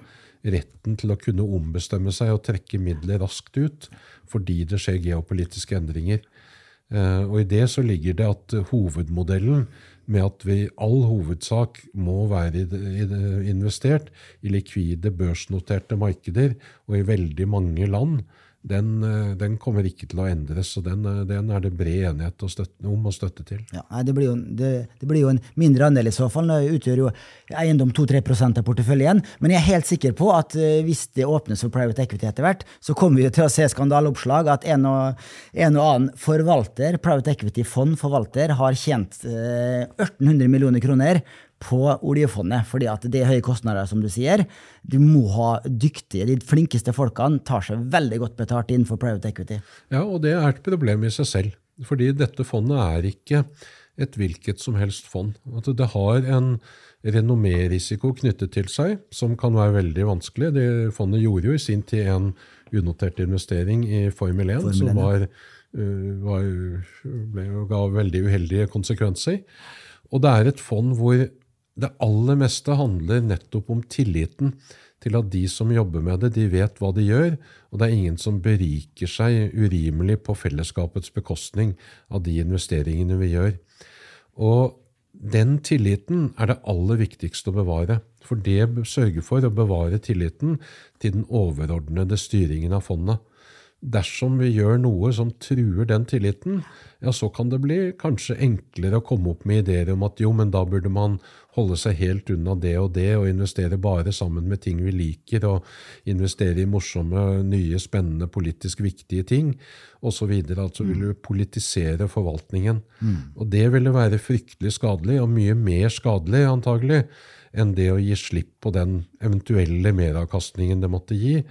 Retten til å kunne ombestemme seg og trekke midler raskt ut fordi det skjer geopolitiske endringer. Og I det så ligger det at hovedmodellen med at vi i all hovedsak må være investert i likvide, børsnoterte markeder, og i veldig mange land den, eh, den, kommer ikke til å endres. og Den, eh, den er det bred enighet støtte, om å støtte til. Ja, det, blir jo, det, det, blir jo, en mindre andel i så fall. Det utgjør jo eiendom 2-3% av porteføljen. Men jeg er helt sikker på at eh, hvis det åpnes for private equity etter hvert, så kommer vi til å se skandaleoppslag at en og, en og annen forvalter, private equity-fond forvalter, har tjent eh, 1800 millioner kroner på oljefondet, fordi at det er høye kostnader, som du sier. Du må ha dyktige, de flinkeste folkene tar seg veldig godt betalt innenfor private equity. Ja, og det er et problem i seg selv. Fordi dette fondet er ikke et hvilket som helst fond. At det har en renommérisiko knyttet til seg som kan være veldig vanskelig. Det fondet gjorde jo i sin tid en unotert investering i Formel 1, Formel 1 som var, uh, var, ble, ga veldig uheldige konsekvenser. Og det er et fond hvor det aller meste handler nettopp om tilliten til at de som jobber med det, de vet hva de gjør, og det er ingen som beriker seg urimelig på fellesskapets bekostning av de investeringene vi gjør. Og den tilliten er det aller viktigste å bevare, for det sørger for å bevare tilliten til den overordnede styringen av fondet dersom vi gjør noe som truer den tilliten, ja, så kan det bli kanskje enklere å komme opp med ideer om at jo, men da burde man holde seg helt unna det og det, og investere bare sammen med ting vi liker, og investere i morsomme, nye, spennende, politisk viktige ting, osv. Altså vil du politisere forvaltningen. Mm. Og det ville være fryktelig skadelig, og mye mer skadelig, antagelig, enn det å gi slipp på den eventuelle meravkastningen det måtte gi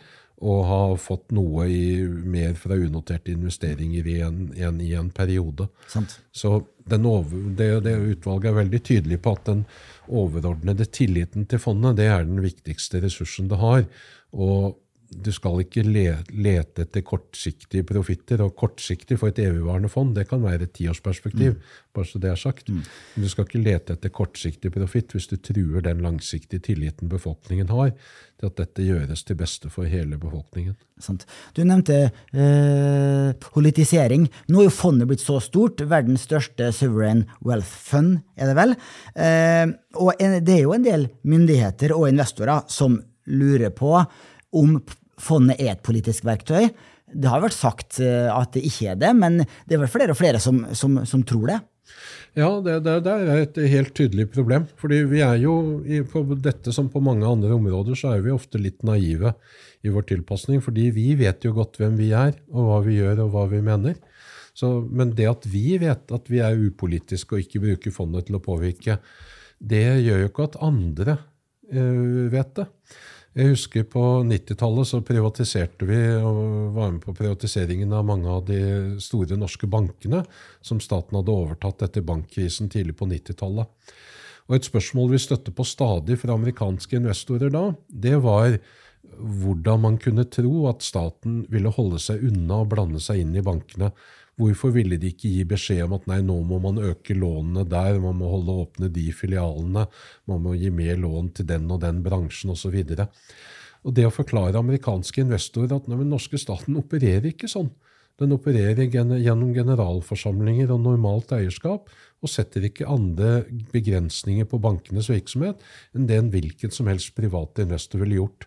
og ha fått noe i, mer fra unoterte investeringer i en, en, i en periode. Sant. Så over, det, det, utvalget er veldig tydelig på at den overordnede tilliten til fondet det er den viktigste ressursen det har. Og du skal ikke lete etter kortsiktige profitter. Og kortsiktig for et evigvarende fond, det kan være et tiårsperspektiv. Mm. bare så det er sagt. Mm. Men du skal ikke lete etter kortsiktig profitt hvis du truer den langsiktige tilliten befolkningen har til at dette gjøres til beste for hele befolkningen. Sant. Du nevnte eh, politisering. Nå er jo fondet blitt så stort. Verdens største sovereign wealth fund, er det vel. Eh, og det er jo en del myndigheter og investorer som lurer på om fondet er et politisk verktøy. Det har vært sagt eh, at det ikke er det, men det er vel flere og flere som, som, som tror det. Ja, det, det, det, er et helt tydelig problem. Fordi vi er jo, på dette som på mange andre områder, så er vi ofte litt naive i vår tilpasning. Fordi vi vet jo godt hvem vi er, og hva vi gjør, og hva vi mener. Så, men det at vi vet at vi er upolitiske og ikke bruker fondet til å påvirke, det gjør jo ikke at andre øh, vet det. Jeg husker på 90-tallet så privatiserte vi og var med på privatiseringen av mange av de store norske bankene som staten hadde overtatt etter bankkrisen tidlig på 90-tallet. Og Et spørsmål vi støtte på stadig fra amerikanske investorer da, det var hvordan man kunne tro at staten ville holde seg unna og blande seg inn i bankene Hvorfor ville de ikke gi beskjed om at nei, nå må man øke lånene der, man må holde åpne de filialene, man må gi mer lån til den og den bransjen osv. Og det å forklare amerikanske investorer at den norske staten opererer ikke sånn. Den opererer gjennom generalforsamlinger og normalt eierskap, og setter ikke andre begrensninger på bankenes virksomhet enn det en hvilken som helst private investor ville gjort.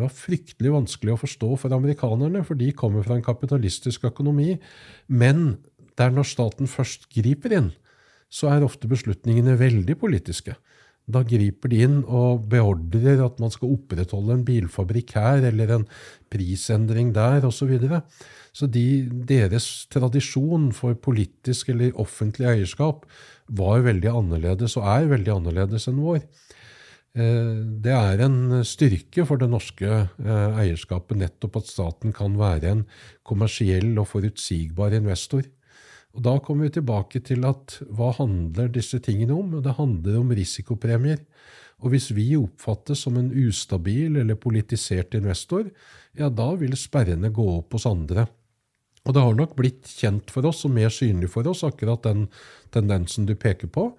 Det var fryktelig vanskelig å forstå for amerikanerne, for de kommer fra en kapitalistisk økonomi. Men der når staten først griper inn, så er ofte beslutningene veldig politiske. Da griper de inn og beordrer at man skal opprettholde en bilfabrikk her, eller en prisendring der, osv. Så, videre. så de, deres tradisjon for politisk eller offentlig eierskap var veldig annerledes, og er veldig annerledes enn vår. Eh, det er en styrke for det norske eh, eierskapet nettopp at staten kan være en kommersiell og forutsigbar investor. Og Da kommer vi tilbake til at hva handler disse tingene om? Det handler om risikopremier. Og hvis vi oppfattes som en ustabil eller politisert investor, ja, da vil sperrene gå opp hos andre. Og det har nok blitt kjent for oss og mer synlig for oss, akkurat den tendensen du peker på,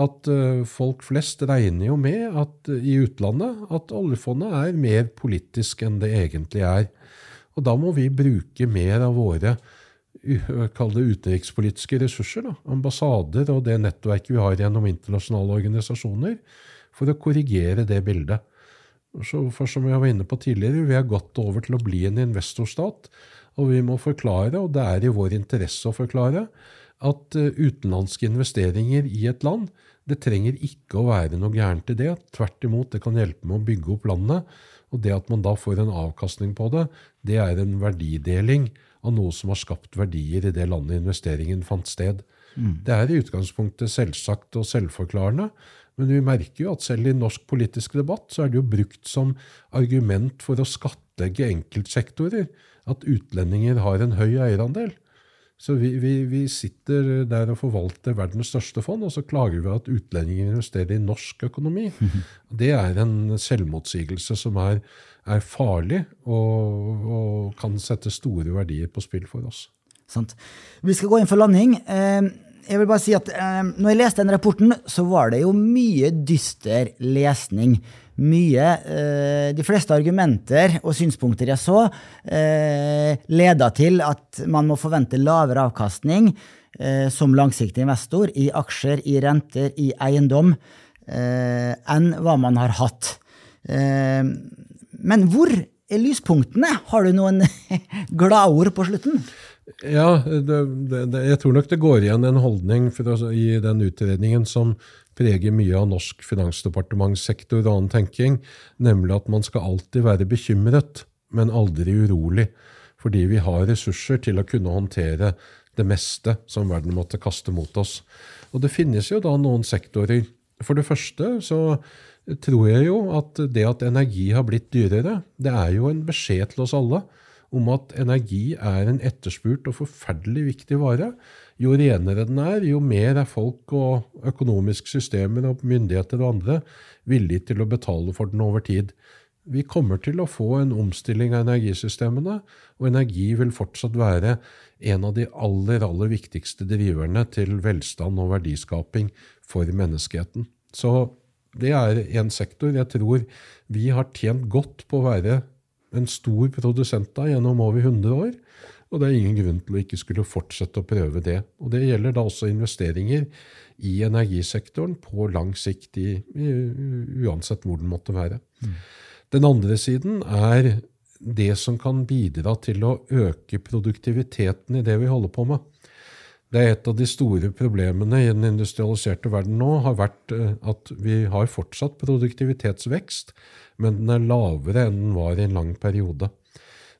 at uh, folk flest regner jo med at uh, i utlandet at oljefondet er mer politisk enn det egentlig er. Og da må vi bruke mer av våre kall det utenrikspolitiske ressurser, da, ambassader og det nettverket vi har gjennom internasjonale organisasjoner, for å korrigere det bildet. Så for som jeg var inne på tidligere, Vi har gått over til å bli en investorstat, og vi må forklare, og det er i vår interesse å forklare, at eh, utenlandske investeringer i et land det trenger ikke å være noe gærent i det. Tvert imot, det kan hjelpe med å bygge opp landet. Og det at man da får en avkastning på det, det er en verdideling av noe som har skapt verdier i det landet investeringen fant sted. Mm. Det er i utgangspunktet selvsagt og selvforklarende, men vi merker jo at selv i norsk politisk debatt så er det jo brukt som argument for å skattlegge enkeltsektorer at utlendinger har en høy eierandel. Så vi, vi, vi, sitter der og forvalter verdens største fond, og så klager vi at utlendinger investerer i norsk økonomi. Det er en selvmotsigelse som er, er farlig og, og, kan sette store verdier på spill for oss. Sant. Vi skal gå inn for landing. Eh, jeg vil bare si at eh, når jeg leste den rapporten, så var det jo mye dyster lesning mye. Eh, de fleste argumenter og synspunkter jeg så, eh, leda til at man må forvente lavere avkastning eh, som langsiktig investor i aksjer, i renter, i eiendom enn hva man har hatt. Men hvor er lyspunktene? Har du noen gladord på slutten? Ja, det, det, jeg tror nok det går igjen en holdning å, i den utredningen som preger mye av norsk finansdepartementssektor og annen tenking, nemlig at man skal alltid være bekymret, men aldri urolig, fordi vi har ressurser til å kunne håndtere det meste som verden måtte kaste mot oss. Og det finnes jo da noen sektorer. For det første så tror jeg jo at det at energi har blitt dyrere, det er jo en beskjed til oss alle om at energi er en etterspurt og forferdelig viktig vare. Jo renere den er, jo mer er folk og økonomiske systemer og myndigheter og andre villige til å betale for den over tid. Vi kommer til å få en omstilling av energisystemene, og energi vil fortsatt være en av de aller, aller viktigste driverne til velstand og verdiskaping for menneskeheten. Så det er en sektor jeg tror vi har tjent godt på å være en stor produsent av gjennom over 100 år. Og det er ingen grunn til å ikke skulle fortsette å prøve det. Og det gjelder da også investeringer i energisektoren på lang sikt, i, i, uansett hvor den måtte være. Mm. Den andre siden er det som kan bidra til å øke produktiviteten i det vi holder på med. Det er et av de store problemene i den industrialiserte verden nå, har vært eh, at vi har fortsatt produktivitetsvekst, men den er lavere enn den var i en lang periode.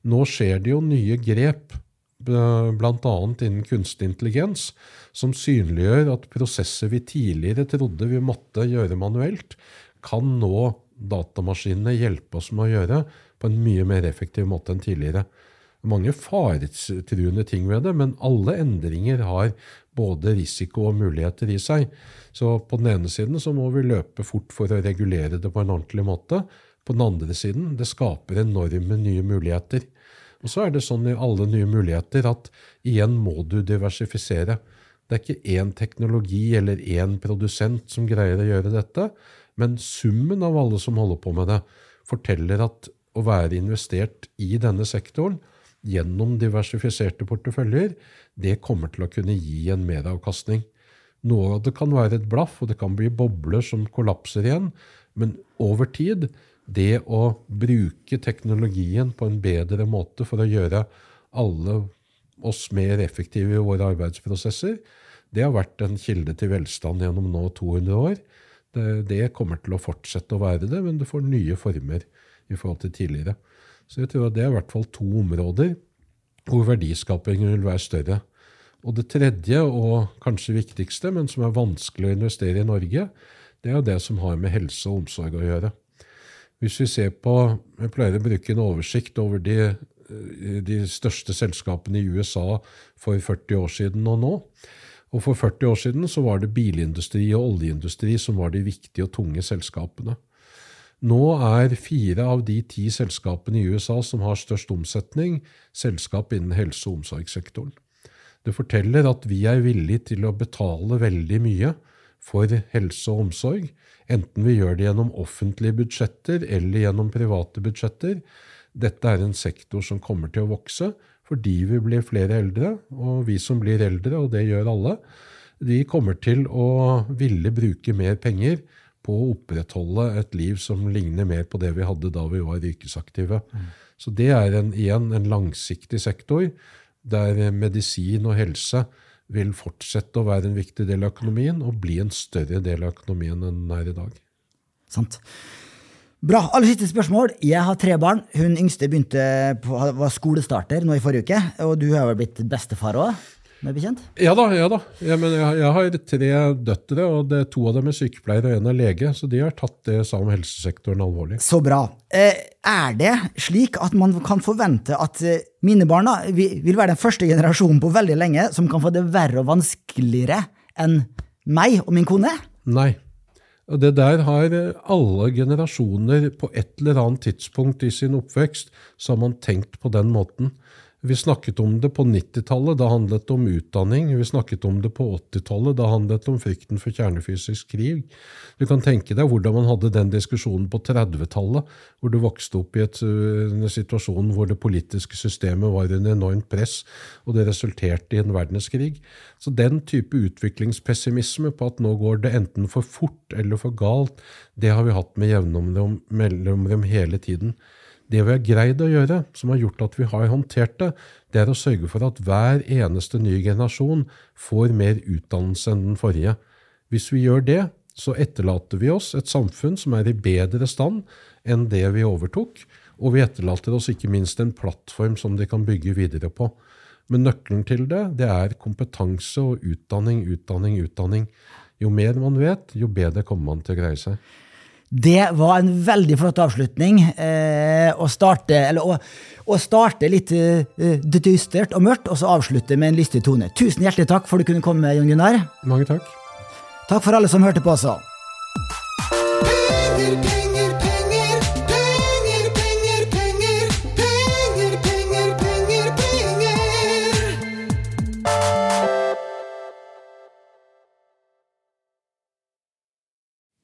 Nå skjer det jo nye grep, bl.a. innen kunstig intelligens, som synliggjør at prosesser vi tidligere trodde vi måtte gjøre manuelt, kan nå datamaskinene hjelpe oss med å gjøre på en mye mer effektiv måte enn tidligere. Mange faretruende ting ved det, men alle endringer har både risiko og muligheter i seg. Så på den ene siden så må vi løpe fort for å regulere det på en ordentlig måte. På den andre siden, det skaper enorme nye muligheter. Og så er det sånn i alle nye muligheter at igjen må du diversifisere. Det er ikke én teknologi eller én produsent som greier å gjøre dette, men summen av alle som holder på med det, forteller at å være investert i denne sektoren gjennom diversifiserte porteføljer, det kommer til å kunne gi en meravkastning. Noe av det kan være et blaff, og det kan bli bobler som kollapser igjen, men over tid det å bruke teknologien på en bedre måte for å gjøre alle oss mer effektive i våre arbeidsprosesser, det har vært en kilde til velstand gjennom nå 200 år. Det, kommer til å fortsette å være det, men det får nye former i forhold til tidligere. Så jeg tror at det er i hvert fall to områder hvor verdiskapingen vil være større. Og det tredje, og kanskje viktigste, men som er vanskelig å investere i Norge, det er det som har med helse og omsorg å gjøre. Hvis vi ser på Jeg pleier å bruke en oversikt over de, eh, de største selskapene i USA for 40 år siden og nå. Og For 40 år siden så var det bilindustri og oljeindustri som var de viktige og tunge selskapene. Nå er fire av de ti selskapene i USA som har størst omsetning, selskap innen helse- og omsorgssektoren. Det forteller at vi er villige til å betale veldig mye for helse og omsorg, enten vi gjør det gjennom offentlige budsjetter eller gjennom private budsjetter. Dette er en sektor som kommer til å vokse fordi vi blir flere eldre, og vi som blir eldre, og det gjør alle, de kommer til å ville bruke mer penger på å opprettholde et liv som ligner mer på det vi hadde da vi var yrkesaktive. Mm. Så det er en, igjen en langsiktig sektor der medisin og helse vil fortsette å være en viktig del av økonomien og bli en større del av økonomien enn den er i dag. Sant. Bra. Aller siste spørsmål. Jeg har tre barn. Hun yngste begynte på, var skolestarter nå i forrige uke. Og du har vel blitt bestefar òg? Med bekjent? Ja da. ja da. Jeg, jeg, jeg har tre døtre, og det, to av dem er sykepleiere og en er lege. Så de har tatt det sammen med helsesektoren alvorlig. Så bra. Eh, er det slik at man kan forvente at eh, mine barn vil være den første generasjonen på veldig lenge som kan få det verre og vanskeligere enn meg og min kone? Nei. Det der har alle generasjoner på et eller annet tidspunkt i sin oppvekst, så har man tenkt på den måten. Vi snakket om det på 90-tallet, da handlet det om utdanning. Vi snakket om det på 80-tallet, da handlet det om frykten for kjernefysisk krig. Du kan tenke deg hvordan man hadde den diskusjonen på 30-tallet, hvor du vokste opp i et, en situasjon hvor det politiske systemet var under enormt press, og det resulterte i en verdenskrig. Så den type utviklingspessimisme på at nå går det enten for fort eller for galt, det har vi hatt med jevne mellomrom hele tiden. Det vi har greid å gjøre, som har gjort at vi har håndtert det, det er å sørge for at hver eneste nye generasjon får mer utdannelse enn den forrige. Hvis vi gjør det, så etterlater vi oss et samfunn som er i bedre stand enn det vi overtok, og vi etterlater oss ikke minst en plattform som de kan bygge videre på. Men nøkkelen til det, det er kompetanse og utdanning, utdanning, utdanning. Jo mer man vet, jo bedre kommer man til å greie seg. Det var en veldig flott avslutning. Eh, å, starte, eller, å, å starte litt eh, dystert og mørkt, og så avslutte med en lystig tone. Tusen hjertelig takk for at du kunne komme, Jon Gunnar. Mange takk. Takk for alle som hørte på også.